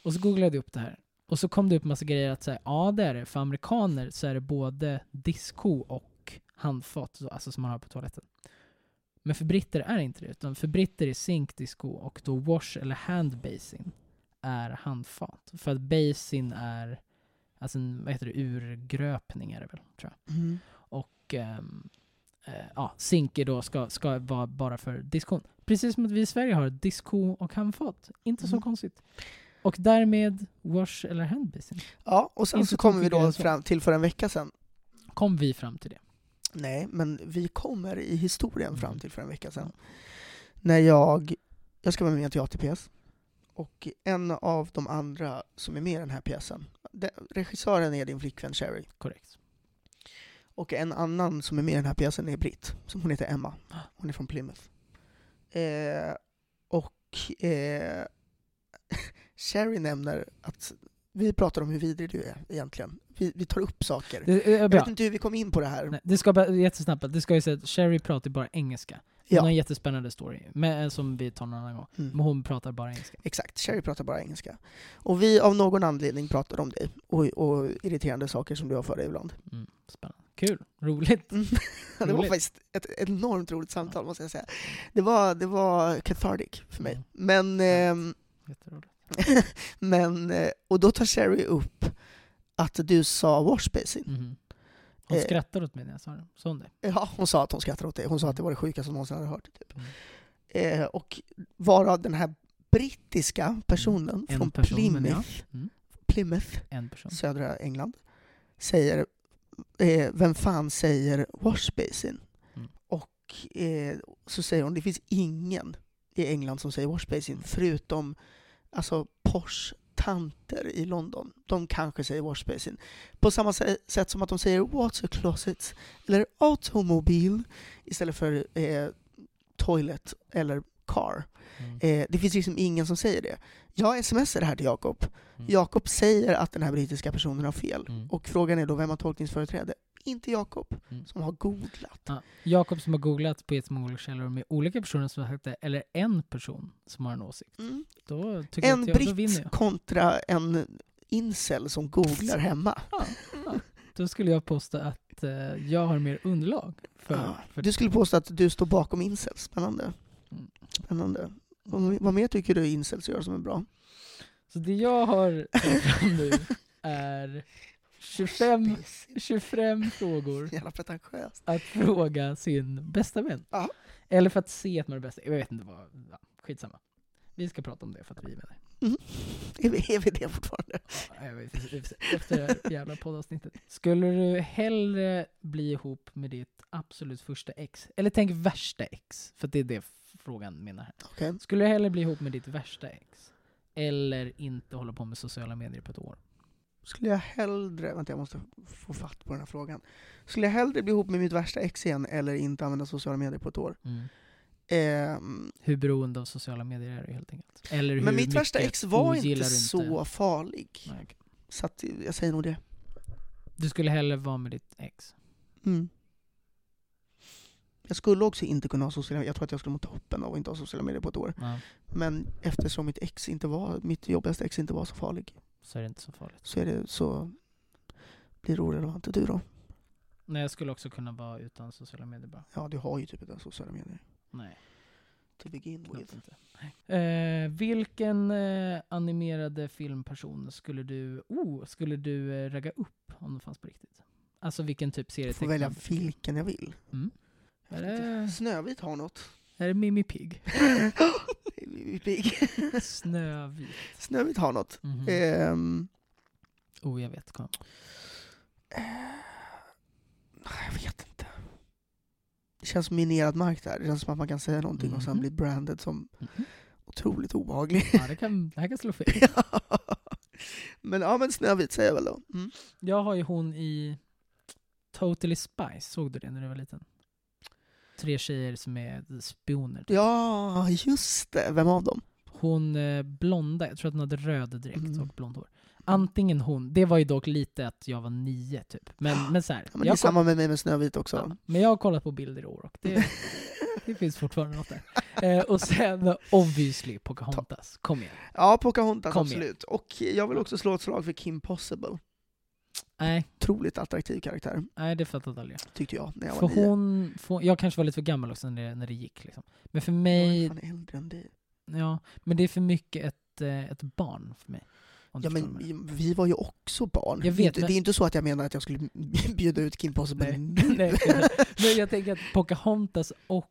Och så googlade jag upp det här. Och så kom det upp massa grejer att säga, ja det är det. För amerikaner så är det både disco och handfat, så- alltså som man har på toaletten. Men för britter är det inte det, utan för britter är sink disco och då wash eller hand basin är handfat. För att basin är, alltså en, vad heter det, urgröpning är det väl, tror jag. Mm. Och ehm, eh, ja, sink är då ska, ska vara bara för diskon. Precis som att vi i Sverige har disco och handfat. Inte så Mhm. konstigt. Och därmed wash eller handbasin. Ja, och sen Inte så kommer vi då fram till för en vecka sedan. Kom vi fram till det. Nej, men vi kommer i historien fram Mm. till för en vecka sedan. När jag, jag ska vara med en teaterpjäs. Och en av de andra som är med i den här pjäsen, de, regissören är din flickvän Sherry. Korrekt. Och en annan som är med i den här pjäsen är Britt, som hon heter Emma. Hon är från Plymouth. Eh, och eh, Sherry nämner att vi pratar om hur vidrig du är egentligen. Vi, vi tar upp saker. Det är Jag bra. vet inte hur vi kom in på det här. Nej, det ska jättesnabbt, det ska ju säga att Sherry pratar bara engelska. Hon har Ja, en jättespännande story, men, som vi tar någon annan gång. mm. Men hon pratar bara engelska. exakt. Sherry pratar bara engelska. Och vi av någon anledning pratar om dig och, och irriterande saker som du har för dig ibland. Mm, spännande. Kul. Roligt. Mm. det var faktiskt ett enormt roligt samtal måste jag säga. Det var, det var cathartic för mig. Mm. Men, ehm, men, eh, och då tar Sherry upp att du sa wash basin. Hon Eh. skrattar åt mig när jag sa det. Sa hon det? Ja, hon sa att hon skrattade åt det. Hon sa att det var det sjukaste hon någonsin hade hört. Typ. Mm. Eh, och vara den här brittiska personen En från person, Plymouth, ja. Mm. Plymouth, södra England, säger eh, Vem fan säger washbasin? Mm. Och eh, så säger hon, det finns ingen i England som säger washbasin förutom alltså Porsche-tanter i London. De kanske säger washbasin. På samma sä- sätt som att de säger water closet eller automobile istället för eh, toilet eller car. Mm. Eh, det finns liksom ingen som säger det. Jag smsar det här till Jakob. Mm. Jakob säger att den här brittiska personen har fel. Mm. Och frågan är då vem har tolkningsföreträde? Inte Jakob, Mm. som har googlat. Ja. Jakob som har googlat på jättemånga olika källor med olika personer som har sagt det, eller en person som har en åsikt. Mm. Då tycker En jag, då vinner britt jag. kontra en incel som googlar hemma. Ja, ja. Då skulle jag påstå att eh, jag har mer underlag för, Ja. för Du skulle påstå att du står bakom incels. Spännande. Mm. Spännande. Vad, vad mer tycker du incels gör som är bra? Så det jag har tagit fram nu är 25, 25 frågor Jävla pretentiöst. att fråga sin bästa vän. Ja. Eller för att se att man är bästa. Jag vet inte vad, ja, skitsamma. Vi ska prata om det för att vi är vänner. Är vi, är vi det fortfarande? Ja, jag vet, efter det här jävla poddavsnittet. Skulle du hellre bli ihop med ditt absolut första ex? Eller tänk värsta ex, för det är det frågan menar här. Okej. Skulle du hellre bli ihop med ditt värsta ex? Eller inte hålla på med sociala medier på ett år? Skulle jag hellre, vänta jag måste få fatt på den här frågan. Skulle jag hellre bli ihop med mitt värsta ex igen eller inte använda sociala medier på ett år? Ehm, Hur beroende av sociala medier är du helt enkelt? Eller hur men mitt värsta ex var inte så farlig. Nej. Så att jag säger nog det. Du skulle hellre vara med ditt ex? Mm. Jag skulle också inte kunna ha sociala medier. Jag tror att jag skulle må toppen av att inte ha sociala medier på ett år. Ja, Men eftersom mitt ex inte var, mitt jobbigaste ex inte var så farlig, så är det inte så farligt. så är det så blir det orelevant. Du då? Nej, jag skulle också kunna vara utan sociala medier bara. Ja, du har ju typ inte sociala medier. Nej, To begin with. inte. Eh, vilken eh, animerade filmperson skulle du, oh, skulle du eh, ragga upp om det fanns på riktigt? Alltså vilken typ Jag får välja vilken jag vill. Mm. Jag det- Snövit har något. Är det Mimmi Pigg? Pigg. Snövit. Snövit har något. Mhm. Ehm, Oh, jag vet. Kom. eh, jag vet inte. Det känns som minerad mark där. Det känns som att man kan säga någonting och sen Mhm. bli branded som Mhm. otroligt obehaglig. Ja, det kan, det här kan slå fel. men ja, men Snövit säger jag väl då. Mm. Jag har ju hon i Totally Spice, såg du det när du var liten? Tre tjejer som är spioner. typ. Ja, just det. Vem av dem? Hon eh, blonda, jag tror att hon hade röd dräkt Mm. och blond hår. Antingen hon, det var ju dock lite att jag var nio typ. Men, men så här, Ja, men det är samma med mig med Snövit också. ja, men jag har kollat på bilder i år och det, det finns fortfarande något där. Eh, och sen obviously Pocahontas, kom igen. Ja, Pocahontas Kom igen. absolut. Och jag vill också slå ett slag för Kim Possible. Nej, Otroligt attraktiv karaktär, nej det fattade aldrig jag. tyckte jag när jag För var nio. hon, för, jag kanske var lite för gammal också när det, när det gick liksom. Men för mig, är fan äldre än dig. ja, men det är för mycket ett, eh, ett barn för mig. Ja, men vi var ju också barn. Jag Det är vet, inte- men- Det är inte så att jag menar att jag skulle bjuda ut Kim Possible Nej. nu. Nej, men jag tänker att Pocahontas och,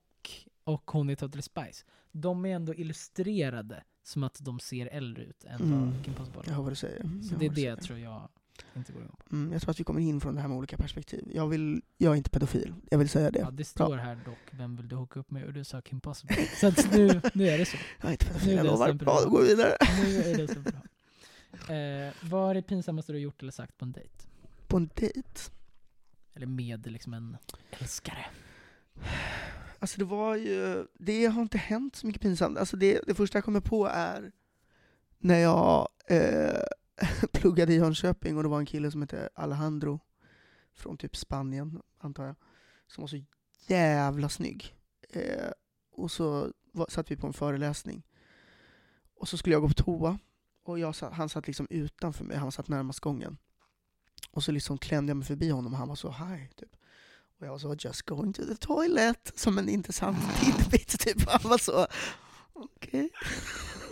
och hon i Totally Spice, de är ändå illustrerade som att de ser äldre ut än Mm. vad Kim Possible Jag hör vad du säger. Så Jag det är det jag tror jag inte går igång på. Mm, jag tror att vi kommer in från det här med olika perspektiv. Jag, vill, jag är inte pedofil, jag vill säga det. Ja, det står här dock, vem vill du hooka upp med? Och du sa Kim Possible. Så att nu, nu är det så. Jag är inte Nu pedofil, är jag det lovar. av. då går vi vidare. Nu är det så bra. Eh, vad är det pinsammaste du har gjort eller sagt på en dejt? På en dejt. Eller med liksom en älskare? Alltså det var ju, det har inte hänt så mycket pinsamt. Alltså det, det första jag kommer på är när jag eh, pluggade i Jönköping och det var en kille som hette Alejandro från typ Spanien, antar jag, som var så jävla snygg. Eh, och så var, satt vi på en föreläsning och så skulle jag gå på toa och jag satt, han satt liksom utanför mig, han satt närmast gången. Och så liksom klämde jag mig förbi honom och han var så high typ. Och jag var så just going to the toilet, som en intressant tidbit typ. Han var så, okej.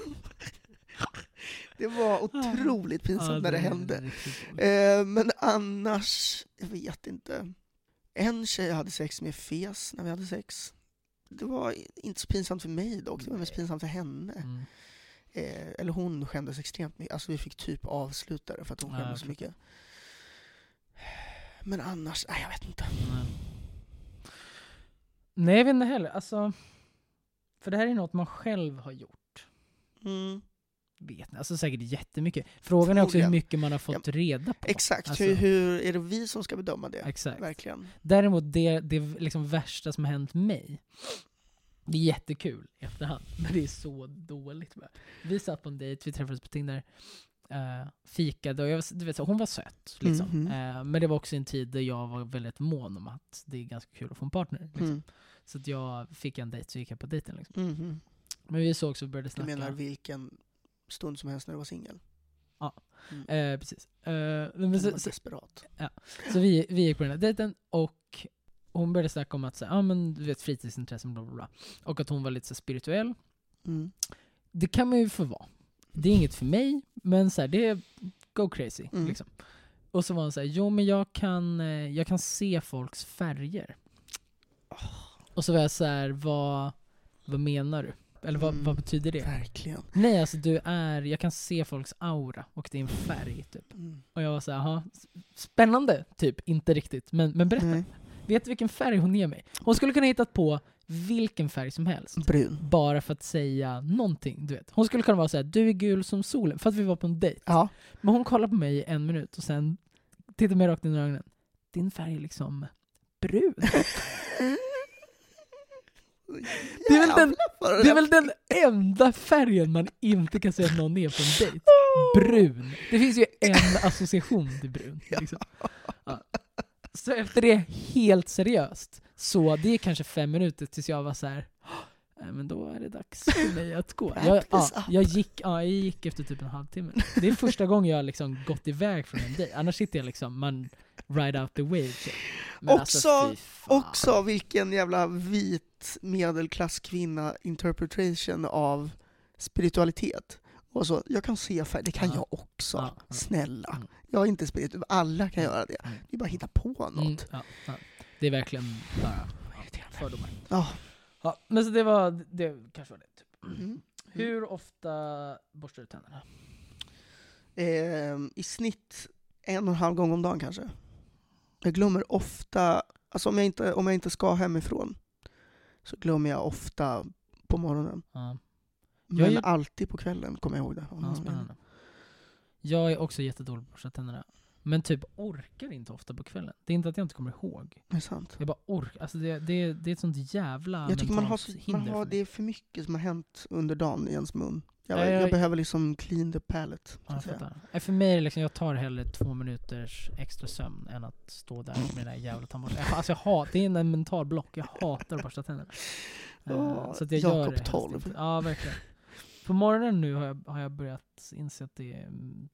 Det var otroligt pinsamt när det hände. Eh, men annars, jag vet inte. En tjej jag hade sex med fes när vi hade sex. det var inte så pinsamt för mig dock, det var mest pinsamt för henne. Mm. Eh, eller hon skämdes extremt mycket. Alltså vi fick typ avsluta det för att hon skämdes så mycket. Men annars, nej jag vet inte. Nej. Nej, jag vet inte heller. Alltså, för det här är något man själv har gjort. Mm. Vet ni? Alltså säkert jättemycket. Frågan är också hur mycket man har fått reda på. Exakt, Alltså- hur, hur är det vi som ska bedöma det? Exakt. Verkligen. Däremot det, det liksom värsta som har hänt mig, det är jättekul i efterhand, men det är så dåligt. Vi satt på en dejt, vi träffades på Tinder, uh, fikade och jag, du vet, så, hon var söt. Liksom. Mhm. Eh, men det var också en tid där jag var väldigt mån om att det är ganska kul att få en partner. Liksom. Mm. Så att jag fick en dejt så gick jag på dejten. Liksom. Mhm. Men vi sågs och började Du snacka. menar vilken stund som helst när du var singel? Eh, precis. Eh, men så, så, desperat. så vi, vi gick på den här dejten och hon började snacka om att så, ah, men, du vet, fritidsintressen bla bla bla. Och att hon var lite så spirituell. Mm. Det kan man ju få vara. Det är inget för mig, men så här, det är go crazy. Mm. Liksom. Och så var hon så här, jo men jag kan, eh, jag kan se folks färger. Och så var jag så här, vad, vad menar du? Eller vad, Mm. vad betyder det? Verkligen. Nej alltså du är, jag kan se folks aura och det är en färg typ. Mm. Och jag var så här, "Jaha, spännande, typ. Inte riktigt. Men, men berätta. Nej. Vet du vilken färg hon ger mig? Hon skulle kunna hittat på vilken färg som helst. Brun. Bara för att säga någonting, du vet. Hon skulle kunna vara så här, du är gul som solen, för att vi var på en dejt. Ja. Men hon kollar på mig i en minut och sen tittar mig rakt in i ögonen. Din färg är liksom brun. Det är väl den, det är väl den enda färgen man inte kan säga att någon är på en dejt. Brun. Det finns ju en association till brun. Liksom. Ja. Så efter det, helt seriöst, så det är kanske fem minuter tills jag var så här. "Nej, men då är det dags för mig att gå. Jag, ja, jag, gick, ja, jag gick efter typ en halvtimme. Det är första gången jag liksom gått iväg från en dejt. Annars sitter jag liksom, man ride out the wave. Typ. Men alltså, Också- fan. Också vilken jävla vit medelklasskvinna interpretation av spiritualitet. Och så, jag kan se färg, det kan Ja. jag också. Ja, ja. Snälla. Mm. Jag är inte spirituell, alla kan göra det. Mm. Det är bara att hitta på något. Mm, ja, ja. Det är verkligen bara fördomar. Ja. Men så det var, det kanske var det. Typ. Mm. Hur ofta borstar du tänderna? Ehm, I snitt en och en halv gång om dagen kanske. Jag glömmer ofta, alltså om jag inte, om jag inte ska hemifrån, så glömmer jag ofta på morgonen. Ja, Men är ju- alltid på kvällen kommer jag ihåg det. ja. Jag är också jättedålig på att borsta tänderna. Men typ orkar inte ofta på kvällen. Det är inte att jag inte kommer ihåg. Det är sant. Jag bara orkar. Alltså det, det, det är ett sånt jävla Jag tycker man har, så- man har, det är för mycket som har hänt under dagen i ens mun. Jag, Ja, jag, jag- behöver liksom clean the palate. Ja, För mig är det liksom, jag tar hellre två minuters extra sömn än att stå där med den där jävla tandborsten. Alltså jag hat, det är en mental block, jag hatar att borsta tänderna. Åh, så att jag gör Jakob det helst 12. inte. Ja, verkligen. På morgonen nu har jag, har jag börjat inse att det är mm,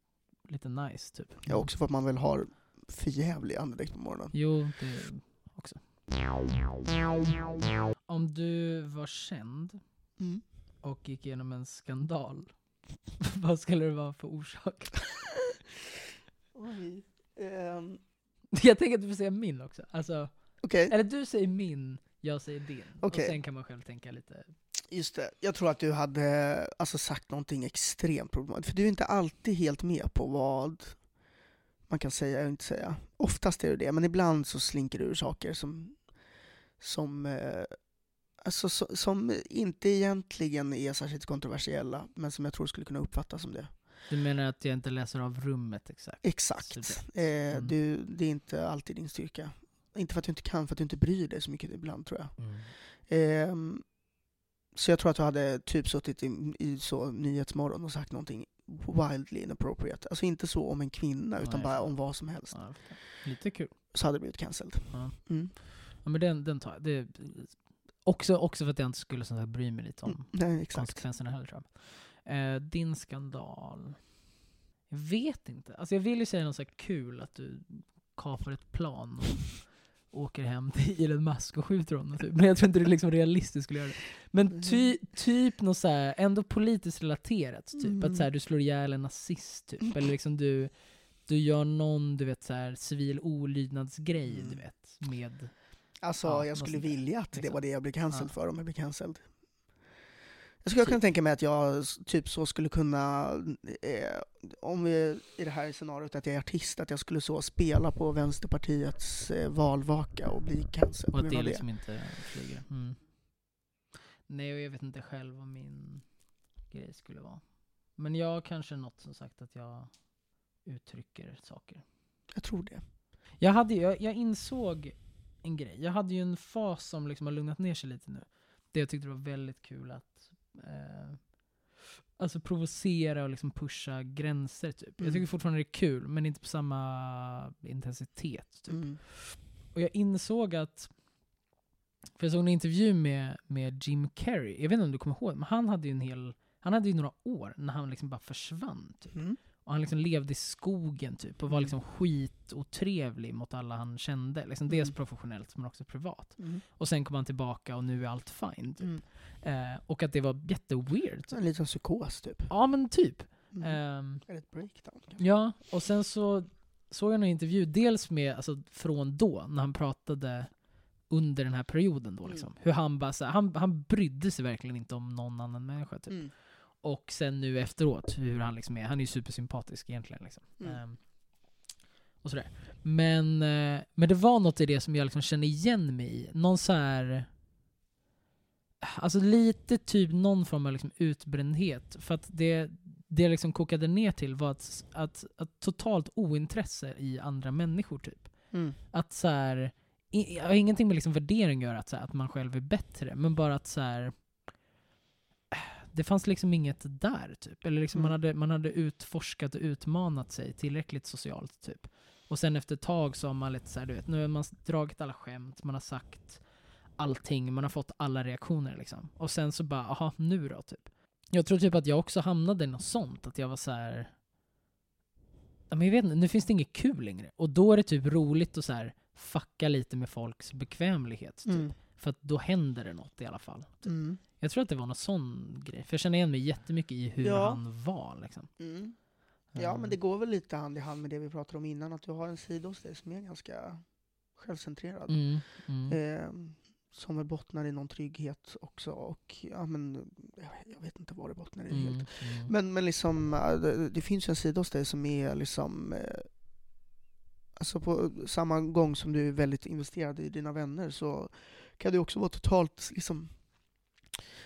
lite nice typ. Ja, också för att man väl har för jävlig andedräkt på morgonen. Jo, det också. Om du var känd Mm. och gick igenom en skandal, vad skulle det vara för orsak? Oj. Ehm, Jag tänker att du får säga min också. Alltså, Okej, eller du säger min, jag säger din. Okej. Och sen kan man själv tänka lite. Just det. Jag tror att du hade alltså, sagt någonting extremt problematiskt. För du är inte alltid helt med på vad man kan säga och inte säga. Oftast är du det, men ibland så slinker du ur saker som, som, eh, alltså, så, som inte egentligen är särskilt kontroversiella, men som jag tror skulle kunna uppfattas som det. Du menar att jag inte läser av rummet exakt? Exakt. Eh, Mm. du, det är inte alltid din styrka. Inte för att du inte kan, för att du inte bryr dig så mycket ibland tror jag. Mm. Ehm, så jag tror att du hade typ suttit i, i så Nyhetsmorgon och sagt någonting wildly inappropriate. Alltså inte så om en kvinna, utan Nej, bara om vad som helst. Ja, lite kul. Så hade det blivit cancelled. Ja. Mm. Ja men den, den tar. Det också, också för att jag inte skulle sånt här bry mig lite om Mm. Nej, exakt. konsekvenserna heller tror jag. Eh, din skandal? Jag vet inte. Alltså jag vill ju säga något så kul, att du kapar ett plan och åker hem till Elon Musk och skjuter honom. Typ. Men jag tror inte det är liksom realistiskt skulle göra det. Men ty, typ något så här, ändå politiskt relaterat. Typ. Mm. Att så här, du slår ihjäl en nazist typ. Eller liksom du, du gör någon du vet, så här, civil olydnadsgrej Mm. du vet, med Alltså, Ja, jag skulle vilja att det liksom. var det jag blev cancelled Ja. för om jag blev cancelled. Jag skulle kunna tänka mig att jag typ så skulle kunna, eh, om vi i det här scenariot att jag är artist, att jag skulle så spela på Vänsterpartiets eh, valvaka och bli cancelled Och att det av det. liksom inte flyger. Mm. Nej, och jag vet inte själv vad min grej skulle vara. Men jag kanske något som sagt att jag uttrycker saker. Jag tror det. Jag, hade, jag, jag insåg en grej. Jag hade ju en fas som liksom har lugnat ner sig lite nu. Det jag tyckte var väldigt kul att eh, alltså provocera och liksom pusha gränser typ. Jag Mm. tycker fortfarande det är kul, men inte på samma intensitet. Typ. Mm. Och jag insåg att, för jag såg en intervju med, med Jim Carrey, jag vet inte om du kommer ihåg, men han hade ju en hel, han hade ju några år när han liksom bara försvann. Typ. Mm. Och han liksom levde i skogen typ och var Mm. liksom skitotrevlig mot alla han kände. Liksom dels Mm. professionellt men också privat. Mm. Och sen kom han tillbaka och nu är allt fine. Typ. Mm. Eh, och att det var jätteweird. En liten psykos typ. Ja men typ. Mm. Eller ett breakdown. kanske. ja, och sen så såg jag en intervju, dels med, alltså från då, när han pratade under den här perioden då Mm. liksom. Hur han bara så här, han, han brydde sig verkligen inte om någon annan människa typ. Mm. Och sen nu efteråt, hur han liksom är. Han är ju supersympatisk egentligen. Liksom. Mm. Ehm, och sådär. Men, eh, men det var något i det som jag liksom kände igen mig i. Någon så här... Alltså lite typ någon form av liksom utbrändhet. För att det, det liksom kokade ner till var att, att, att totalt ointresse i andra människor typ. Mm. Att så här, i, ingenting med liksom värdering göra, att, så här, att man själv är bättre, men bara att så här, det fanns liksom inget där typ. Eller liksom man, Mm. hade, man hade utforskat och utmanat sig tillräckligt socialt typ. Och sen efter ett tag så har man lite så här, du vet, nu har man dragit alla skämt, man har sagt allting, man har fått alla reaktioner liksom. Och sen så bara, aha, nu då typ. Jag tror typ att jag också hamnade i något sånt, att jag var så här. Ja, men jag vet inte, nu finns det inget kul längre. Och då är det typ roligt att så här fucka lite med folks bekvämlighet. Typ. Mm. För att då händer det något i alla fall. Typ. Mm. Jag tror att det var någon sån grej. För jag känner igen mig jättemycket i hur Ja. han var. Liksom. Mm. Ja, men det går väl lite hand i hand med det vi pratade om innan, att du har en sida hos dig som är ganska självcentrerad. Mm, mm. Eh, som väl bottnar i någon trygghet också. Och ja, men, jag- vet inte vad det bottnar i helt. Mm, mm. Men, men liksom, äh, det, det finns ju en sida hos dig som är liksom eh, Alltså på samma gång som du är väldigt investerad i dina vänner så kan du också vara totalt liksom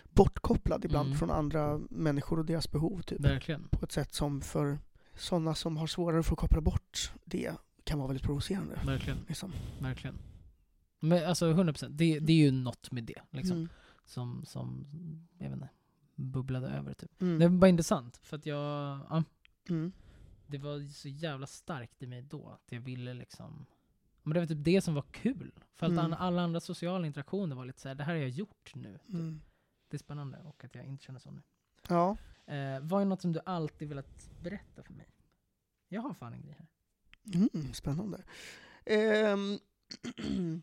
bortkopplad ibland Mm. från andra människor och deras behov typ. Verkligen. På ett sätt som för sådana som har svårare för att koppla bort det kan vara väldigt provocerande. Verkligen. Liksom. Verkligen. Men alltså 100%, det, det är ju något med det. Liksom, Mm. som, som, jag vet inte, bubblade över typ. Mm. Det var bara intressant, för att jag, ja, Mm. det var så jävla starkt i mig då, att jag ville liksom men det var typ det som var kul. För att Mm. alla andra sociala interaktioner var lite såhär, det här har jag gjort nu. Typ. Mm. Det är spännande, och att jag inte känner så nu. Ja. Eh, vad är något som du alltid velat berätta för mig? Jag har fan en grej här. Mm, spännande. Ehm,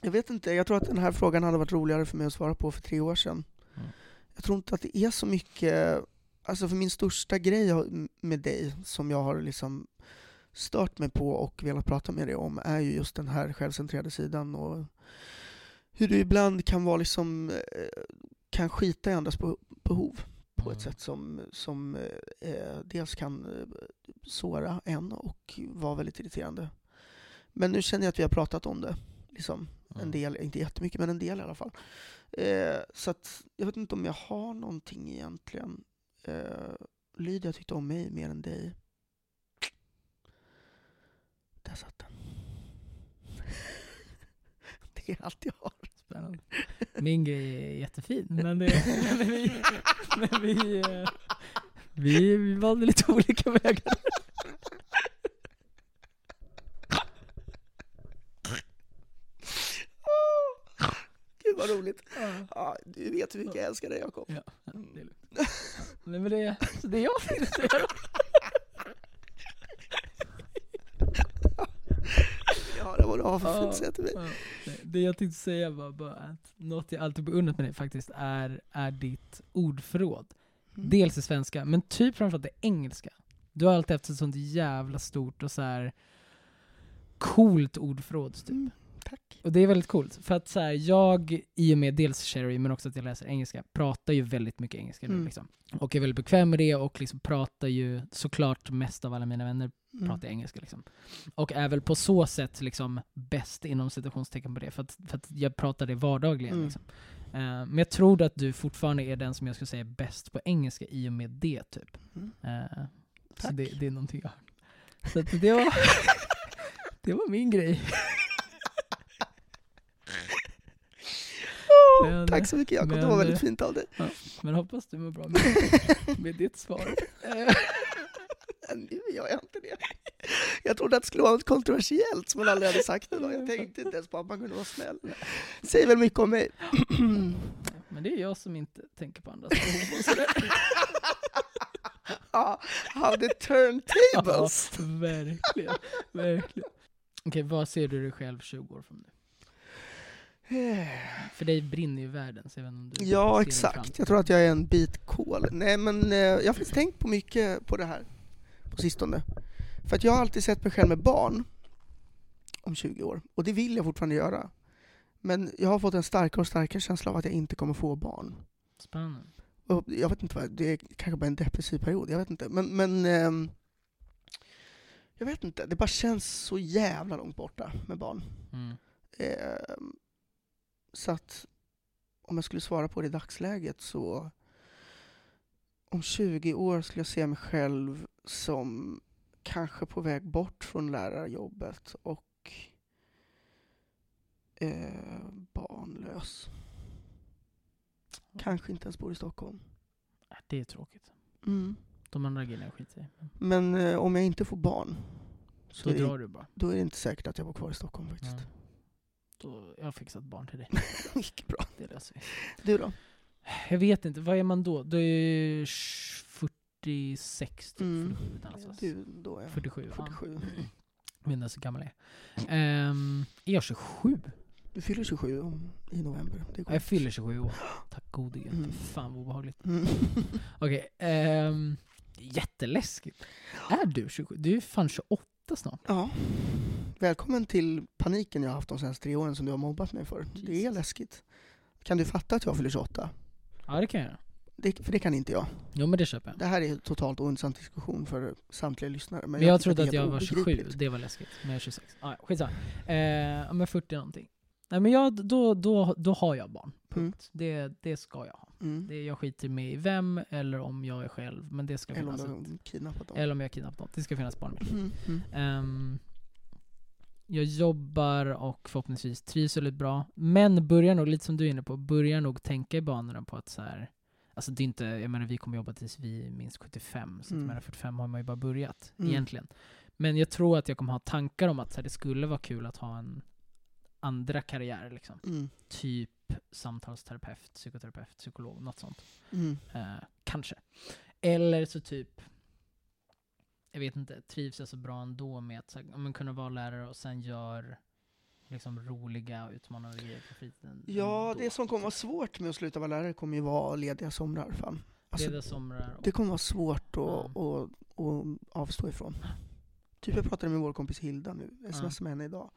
jag vet inte, jag tror att den här frågan hade varit roligare för mig att svara på för tre år sedan. Mm. Jag tror inte att det är så mycket, alltså för min största grej med dig som jag har liksom stört mig på och velat prata med dig om är ju just den här självcentrerade sidan och hur du ibland kan vara liksom, eh, kan skita i andras be- behov på ett Mm. sätt som, som eh, dels kan eh, såra en och vara väldigt irriterande. Men nu känner jag att vi har pratat om det, liksom, en Mm. del, inte jättemycket, men en del i alla fall. Eh, så att jag vet inte om jag har någonting egentligen. Eh, Lydia tyckte om mig mer än dig. Där satt den. Det är allt jag har. Spännande. Min grej är jättefin, men, det, men vi, men vi, eh, vi, vi valde lite olika vägar. Gud vad roligt. Ja, du vet hur mycket jag älskar dig Jakob. Ja, det är lugnt. Nej, men det, så det är jag tänkte säga. Jag höra vad du har för säga till mig. Det jag tänkte säga var bara att något jag alltid beundrat med dig faktiskt är, är ditt ordförråd. Mm. Dels i svenska, men typ framförallt i engelska. Du har alltid haft ett sånt jävla stort och så här coolt ordförråd typ. Mm, Tack. Och det är väldigt coolt, för att så här, jag, i och med dels Sherry, men också att jag läser engelska, pratar ju väldigt mycket engelska nu Mm. liksom. Och är väldigt bekväm med det och liksom pratar ju såklart mest av alla mina vänner Mm. pratar engelska liksom. Och är väl på så sätt liksom bäst inom citationstecken på det, för att, för att jag pratar det vardagligen Mm. liksom. Eh, men jag tror att du fortfarande är den som jag skulle säga är bäst på engelska i och med det typ. Eh, så det, det är någonting jag har. Så det var, det var min grej. Men- Tack så mycket Jakob, det var väldigt fint av dig. Men hoppas du mår bra med, med ditt svar. Nu gör jag inte det. Jag trodde att det skulle vara något kontroversiellt som man aldrig hade sagt idag. Jag tänkte inte ens på att man kunde vara snäll. Säger väl mycket om mig. Men det är jag som inte tänker på andras behov och sådär. Ja, how the turntables. Ja, verkligen. verkligen. Okej, vad ser du dig själv 20 år från nu? För dig brinner ju världen, så inte om du Ja, exakt. Jag tror att jag är en bit kol. Nej, men eh, jag har faktiskt tänkt på mycket på det här på sistone. För att jag har alltid sett mig själv med barn om 20 år. Och det vill jag fortfarande göra. Men jag har fått en starkare och starkare känsla av att jag inte kommer få barn. Spännande. Och jag vet inte vad, det är kanske bara en depressiv period, jag vet inte. Men, men ehm, jag vet inte, det bara känns så jävla långt borta med barn. Mm. Ehm, så att om jag skulle svara på det i dagsläget så om 20 år skulle jag se mig själv som kanske på väg bort från lärarjobbet och eh, barnlös. Kanske inte ens bor i Stockholm. Det är tråkigt. Mm. De andra grejerna skiter i. Men eh, om jag inte får barn, Så det- drar du bara. då är det inte säkert att jag bor kvar i Stockholm faktiskt. Ja. Då, jag har fixat barn till dig. Mycket bra. Det löser vi. Du då? Jag vet inte, vad är man då? Då är ju 46 typ, Mm. 47 någonstans. Du, då är jag 47, 47. Ja. Jag vet inte så gammal jag är. Um, är jag 27? Du fyller 27 om, i november. Det Ja, jag fyller 27 år. Tack gode gud. Mm. Fan vad obehagligt. Mm. Okej, ehm, jätteläskigt. Är du 27? Du är fan 28 snart. Ja. Välkommen till paniken jag har haft de senaste tre åren som du har mobbat mig för. Det är Jesus. läskigt. Kan du fatta att jag fyller 28? Ja det kan jag. Det, för det kan inte jag. Jo men det köper jag. Det här är totalt ointressant diskussion för samtliga lyssnare. Men jag, tycker trodde att jag var 27, obegripligt. det var läskigt. Men jag är 26. Ah, ja, skitsamma. Eh, men 40 någonting. Nej men jag, då, då, då har jag barn. Punkt. Det, det ska jag ha. Mm. Det, jag skiter med i vem eller om jag är själv. Men det ska Eller om finnas. du ett- dem. eller om jag har kidnappat något. Det ska finnas barn med. Mm. Mm. Ehm, jag jobbar och förhoppningsvis trivs väldigt bra. Men börjar nog, lite som du är inne på, börjar nog tänka i banorna på att så här. Alltså det är inte, jag menar vi kommer jobba tills vi är minst 75, så att Mm. jag menar 45 har man ju bara börjat Mm. egentligen. Men jag tror att jag kommer ha tankar om att så här, det skulle vara kul att ha en andra karriär liksom. Mm. Typ samtalsterapeut, psykoterapeut, psykolog, något sånt. Mm. Eh, kanske. Eller så typ, jag vet inte, trivs jag så bra ändå med att så här, men kunna vara lärare och sen gör liksom roliga och utmanande grejer på fritiden. Ja, ändå. det som kommer vara svårt med att sluta vara lärare kommer ju vara lediga somrar. Fan. Alltså, Lediga somrar och... det kommer vara svårt att, att, att avstå ifrån. Typ jag pratade med vår kompis Hilda nu, smsade med henne idag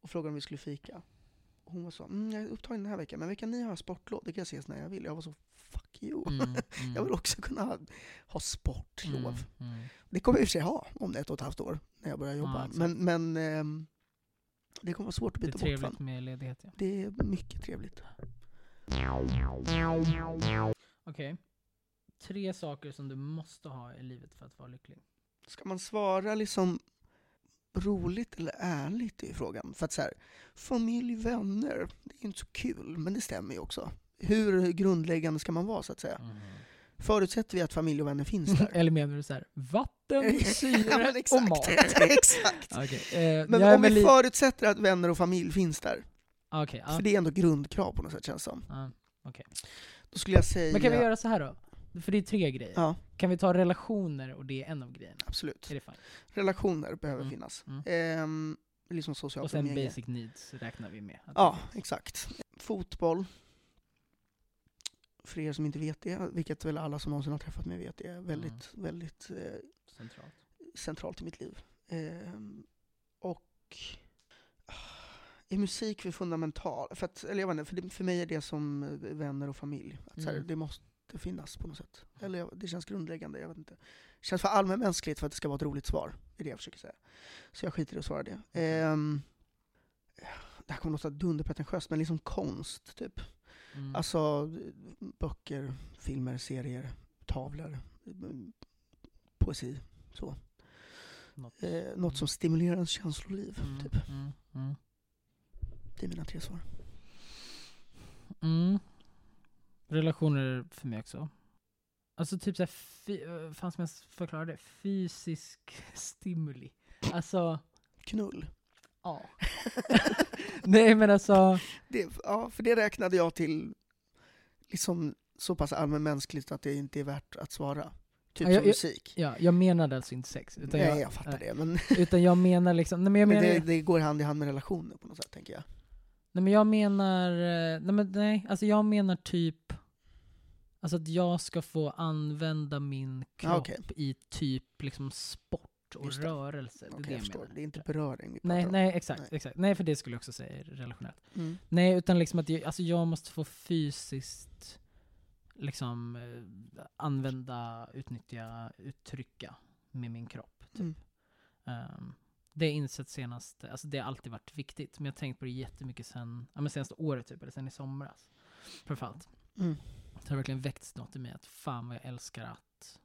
och frågade om vi skulle fika. Och hon var så, mm, jag är upptagen den här veckan, men veckan ni har sportlov, det kan jag ses när jag vill. Jag var så, fuck you. Mm, mm, Jag vill också kunna ha, ha sportlov. Mm, mm. Det kommer jag i och för sig ha om ett och ett halvt år, när jag börjar jobba. exakt. men men ehm, det kommer vara svårt att Det är byta bort trevligt från. med ledighet ja. Det är mycket trevligt. Okej. Tre saker som du måste ha i livet för att vara lycklig. Ska man svara liksom roligt eller ärligt i frågan? För att så här, familj, vänner, det är inte så kul, men det stämmer ju också. Hur grundläggande ska man vara så att säga? Förutsätter vi att familj och vänner finns där? Eller menar du så här, vatten, Ja, syre men och mat? exakt. Okej, eh, Men om vi förutsätter att vänner och familj finns där, Okej, ja. för det är ändå grundkrav på något sätt känns det som. ja, okej. Då skulle jag säga... Men kan vi göra så här då? För det är tre grejer. Ja, Kan vi ta relationer och det är en av grejerna? absolut. Är det fine? Relationer behöver Mm. finnas. Mm. Ehm, liksom socialt Och sen umgänge. basic needs räknar vi med. Ja, exakt. Fotboll. För er som inte vet det, vilket väl alla som någonsin har träffat mig vet, är väldigt, väldigt eh, Centralt. centralt i mitt liv. Ehm, och ah, är musik för fundamental? För, att, eller jag vet inte, för, det, för mig är det som eh, vänner och familj. Att så här, Mm. Det måste finnas på något sätt. Eller jag- det känns grundläggande, jag vet inte. Det känns för allmänmänskligt för att det ska vara ett roligt svar. Det är det jag försöker säga. Så jag skiter i att svara det. Ehm, det här kommer låta dunderpretentiöst, men liksom konst, typ. Mm. Alltså böcker, filmer, serier, tavlor, poesi. Så. Något. Eh, något som stimulerar ens känsloliv. Mm, Typ. mm, mm. Det är mina tre svar. Mm. Relationer för mig också. Alltså typ såhär, fy, fan som jag det? Fysisk stimuli. Alltså, Knull. ja. Nej men alltså, Det, ja, för det räknade jag till liksom så pass allmänmänskligt att det inte är värt att svara. Typ Ja, som jag- musik. ja, jag menade alltså inte sex. Utan Nej, jag, jag fattar nej, det. Men, Utan jag menar liksom, nej men jag men menar, det, det går hand i hand med relationer på något sätt, tänker jag. nej men jag menar, eh, nej men nej, alltså jag menar typ, alltså att jag ska få använda min kropp Ja, okej. i typ liksom sport och Just det. rörelse. Det är det jag jag förstår. menar. Det är inte beröring vi pratar Nej, om. nej exakt, Nej. exakt. Nej för det skulle jag också säga är relationellt. Mm. Nej utan liksom att jag, alltså jag måste få fysiskt liksom eh, använda, utnyttja, uttrycka med min kropp. Typ. Mm. Ehm, det har insett senast, alltså det har alltid varit viktigt. Men jag har tänkt på det jättemycket sen, ja men senaste året typ, eller sen i somras. Framförallt. Mm. Det har verkligen väckts något i mig att fan vad jag älskar att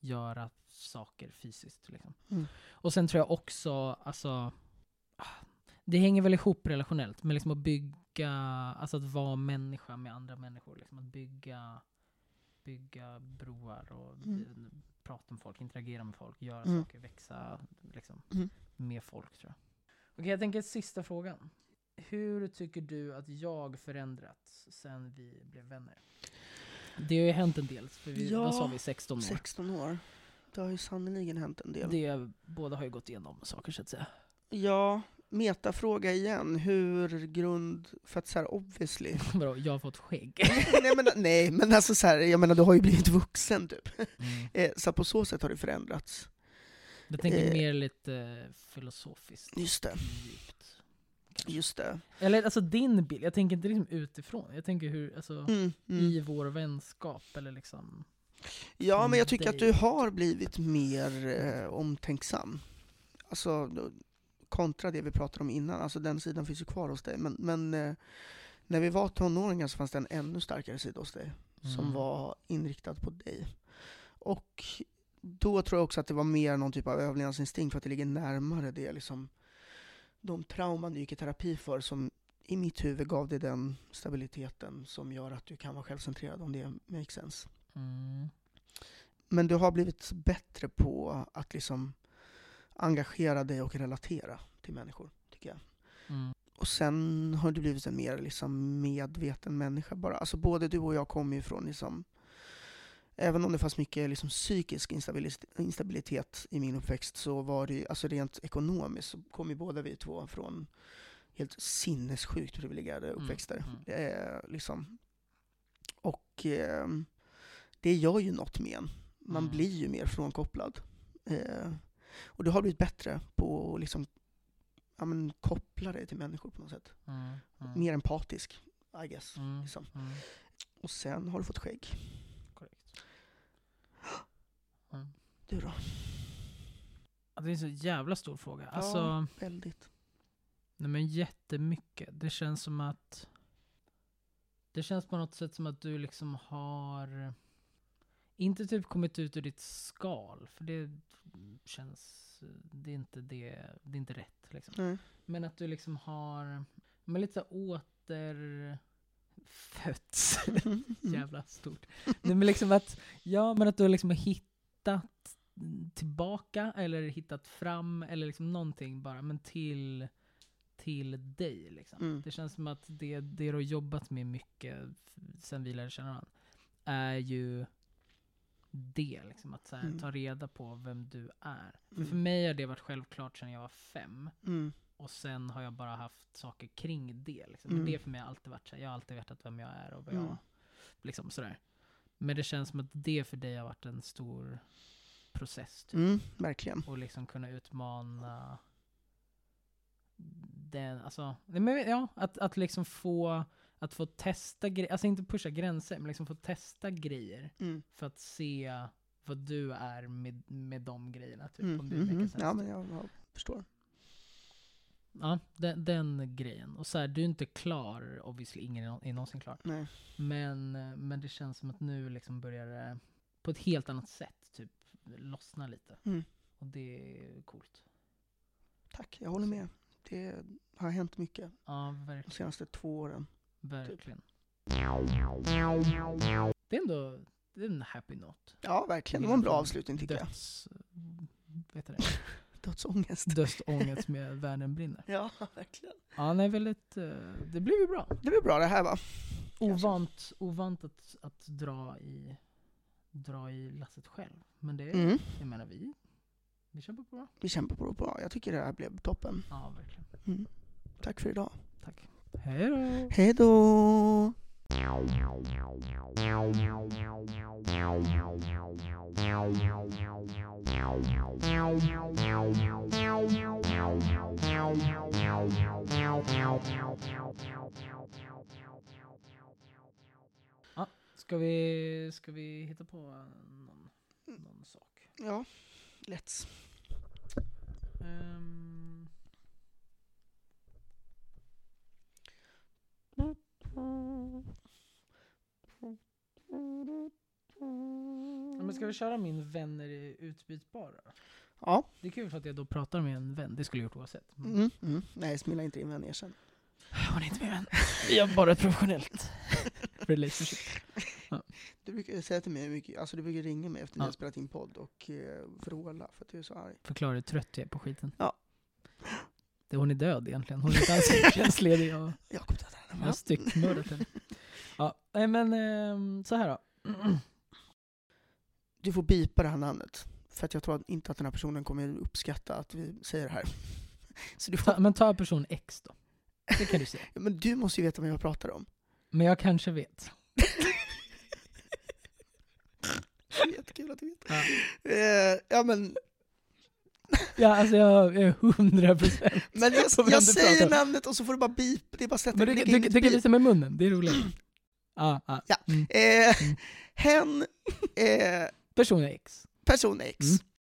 göra saker fysiskt. Liksom. Mm. Och sen tror jag också, alltså, det hänger väl ihop relationellt, men liksom att bygga, alltså att vara människa med andra människor. Liksom att bygga, bygga broar och Mm. prata med folk, interagera med folk, göra Mm. saker, växa liksom, Mm. med folk tror jag. Okej, jag tänker sista frågan. Hur tycker du att jag förändrats sen vi blev vänner? Det har ju hänt en del, för vi, vad Ja, sa vi, 16 år? 16 år. Det har ju sannerligen hänt en del. Det, båda har ju gått igenom saker så att säga. Ja, metafråga igen. Hur grund... För att så här, obviously. Vadå, jag har fått skägg? nej, men, nej, men alltså så här, jag menar du har ju blivit vuxen typ. Mm. Eh, så på så sätt har det förändrats. Jag tänker Eh. mer lite eh, filosofiskt. Just det. Djupt. Just det. Eller alltså din bild, jag tänker inte liksom utifrån. Jag tänker hur, alltså Mm, mm. i vår vänskap eller liksom. Ja, men jag tycker att du har blivit mer eh, omtänksam. Alltså, kontra det vi pratade om innan. Alltså den sidan finns ju kvar hos dig. Men, men eh, när vi var tonåringar så fanns det en ännu starkare sida hos dig. Som Mm. var inriktad på dig. Och då tror jag också att det var mer någon typ av överlevnadsinstinkt för att det ligger närmare det liksom de trauman du gick i terapi för som i mitt huvud gav dig den stabiliteten som gör att du kan vara självcentrerad om det makes sense. Mm. Men du har blivit bättre på att liksom engagera dig och relatera till människor, tycker jag. Mm. Och sen har du blivit en mer liksom medveten människa bara. Alltså både du och jag kommer ju från liksom Även om det fanns mycket liksom psykisk instabilitet, i min uppväxt så var det ju, alltså rent ekonomiskt så kom ju båda vi två från helt sinnessjukt privilegierade uppväxter. mm. Eh, liksom. Och eh, det gör ju något med en. Man Mm. blir ju mer frånkopplad. Eh, och du har blivit bättre på att liksom, ja, men, koppla dig till människor på något sätt. Mm. Mm. Mer empatisk, I guess. Mm. Liksom. Mm. Och sen har du fått skägg. Korrekt. Mm. Du då? Det är en så jävla stor fråga. Ja. Alltså, Väldigt. nej men jättemycket. Det känns som att det känns på något sätt som att du liksom har inte typ kommit ut ur ditt skal, för det känns, det är inte det, det är inte rätt liksom. Nej. Men att du liksom har, men lite så här återfötts. Mm. Jävla stort. Nej, men liksom att, ja men att du har liksom hittat tillbaka eller hittat fram eller liksom någonting bara, men till, till dig liksom. Mm. Det känns som att det, det du har jobbat med mycket sen vi lärde känna varandra är ju det, liksom, att här, Mm. ta reda på vem du är. För, Mm. för mig har det varit självklart sedan jag var fem. Mm. Och sen har jag bara haft saker kring det. Liksom. Men Mm. det för mig har alltid varit så här, jag har alltid vetat vem jag är och vad Mm. jag, liksom sådär. Men det känns som att det för dig har varit en stor process. Typ. Mm, verkligen. Och liksom kunna utmana den, alltså, men, ja, att, att liksom få, att få testa grejer, alltså inte pusha gränser, men liksom få testa grejer Mm. för att se vad du är med, med de grejerna. Typ, Mm. om det Mm. Mm. Ja, men jag, jag förstår. Ja, den, den grejen. Och så här, du är inte klar, obviously, ingen är nå- är någonsin klar. Nej. Men, men det känns som att nu liksom börjar det på ett helt annat sätt typ lossna lite. Mm. Och det är coolt. Tack, jag håller med. Det har hänt mycket Ja, de senaste två åren. Verkligen. Det är ändå det är en happy note. Ja, verkligen. Det var en bra avslutning tycker jag. Döds... Vet det? Dödsångest. Dödsångest med världen brinner. Ja, verkligen. Ja, nej, väldigt... eh, Det blev ju bra. Det blir bra det här va? Ovant, ovant att, att dra, i, dra i lasset själv. Men det, Mm. jag menar vi, vi kämpar på bra. Vi kämpar på bra. Jag tycker det här blev toppen. Ja, verkligen. Mm. Tack för idag. Tack. Hej då! Hej då! Ska vi, ska vi hitta på någon, någon sak? Ja, let's. Ehm, men ska vi köra min vänner är utbytbara? Ja. Det är kul för att jag då pratar med en vän, det skulle jag gjort oavsett. Mm. Mm. Nej, smilla inte in vän erkänn. Hon är inte min vän. Vi har bara ett professionellt relationship. Du brukar säga till mig mycket, alltså du brukar ringa mig efter när Ja. jag spelat in podd och eh, vråla för att du är så arg. Förklara hur trött jag är på skiten. Ja. Det, hon är död egentligen. Hon är inte alls tjänstledig. och Jakob dödade henne. Jag har styckmördat henne. Ja, nej, men ehm, så här då. Du får bipa det här namnet. För att jag tror inte att den här personen kommer uppskatta att vi säger det här. Får, Ta, men ta person X då. Det kan du säga. Men du måste ju veta vad jag pratar om. Men jag kanske vet. Jättekul att du vet. Ja, Eh, ja men, ja alltså jag är hundra procent. men jag, jag säger namnet och så får du bara bip. Det är bara sätta Men du, du, du, kan visa med munnen, det är roligt. Ja, ja. Ja. Mm. Eh, Mm. hen, eh, Person X. person X. Mm.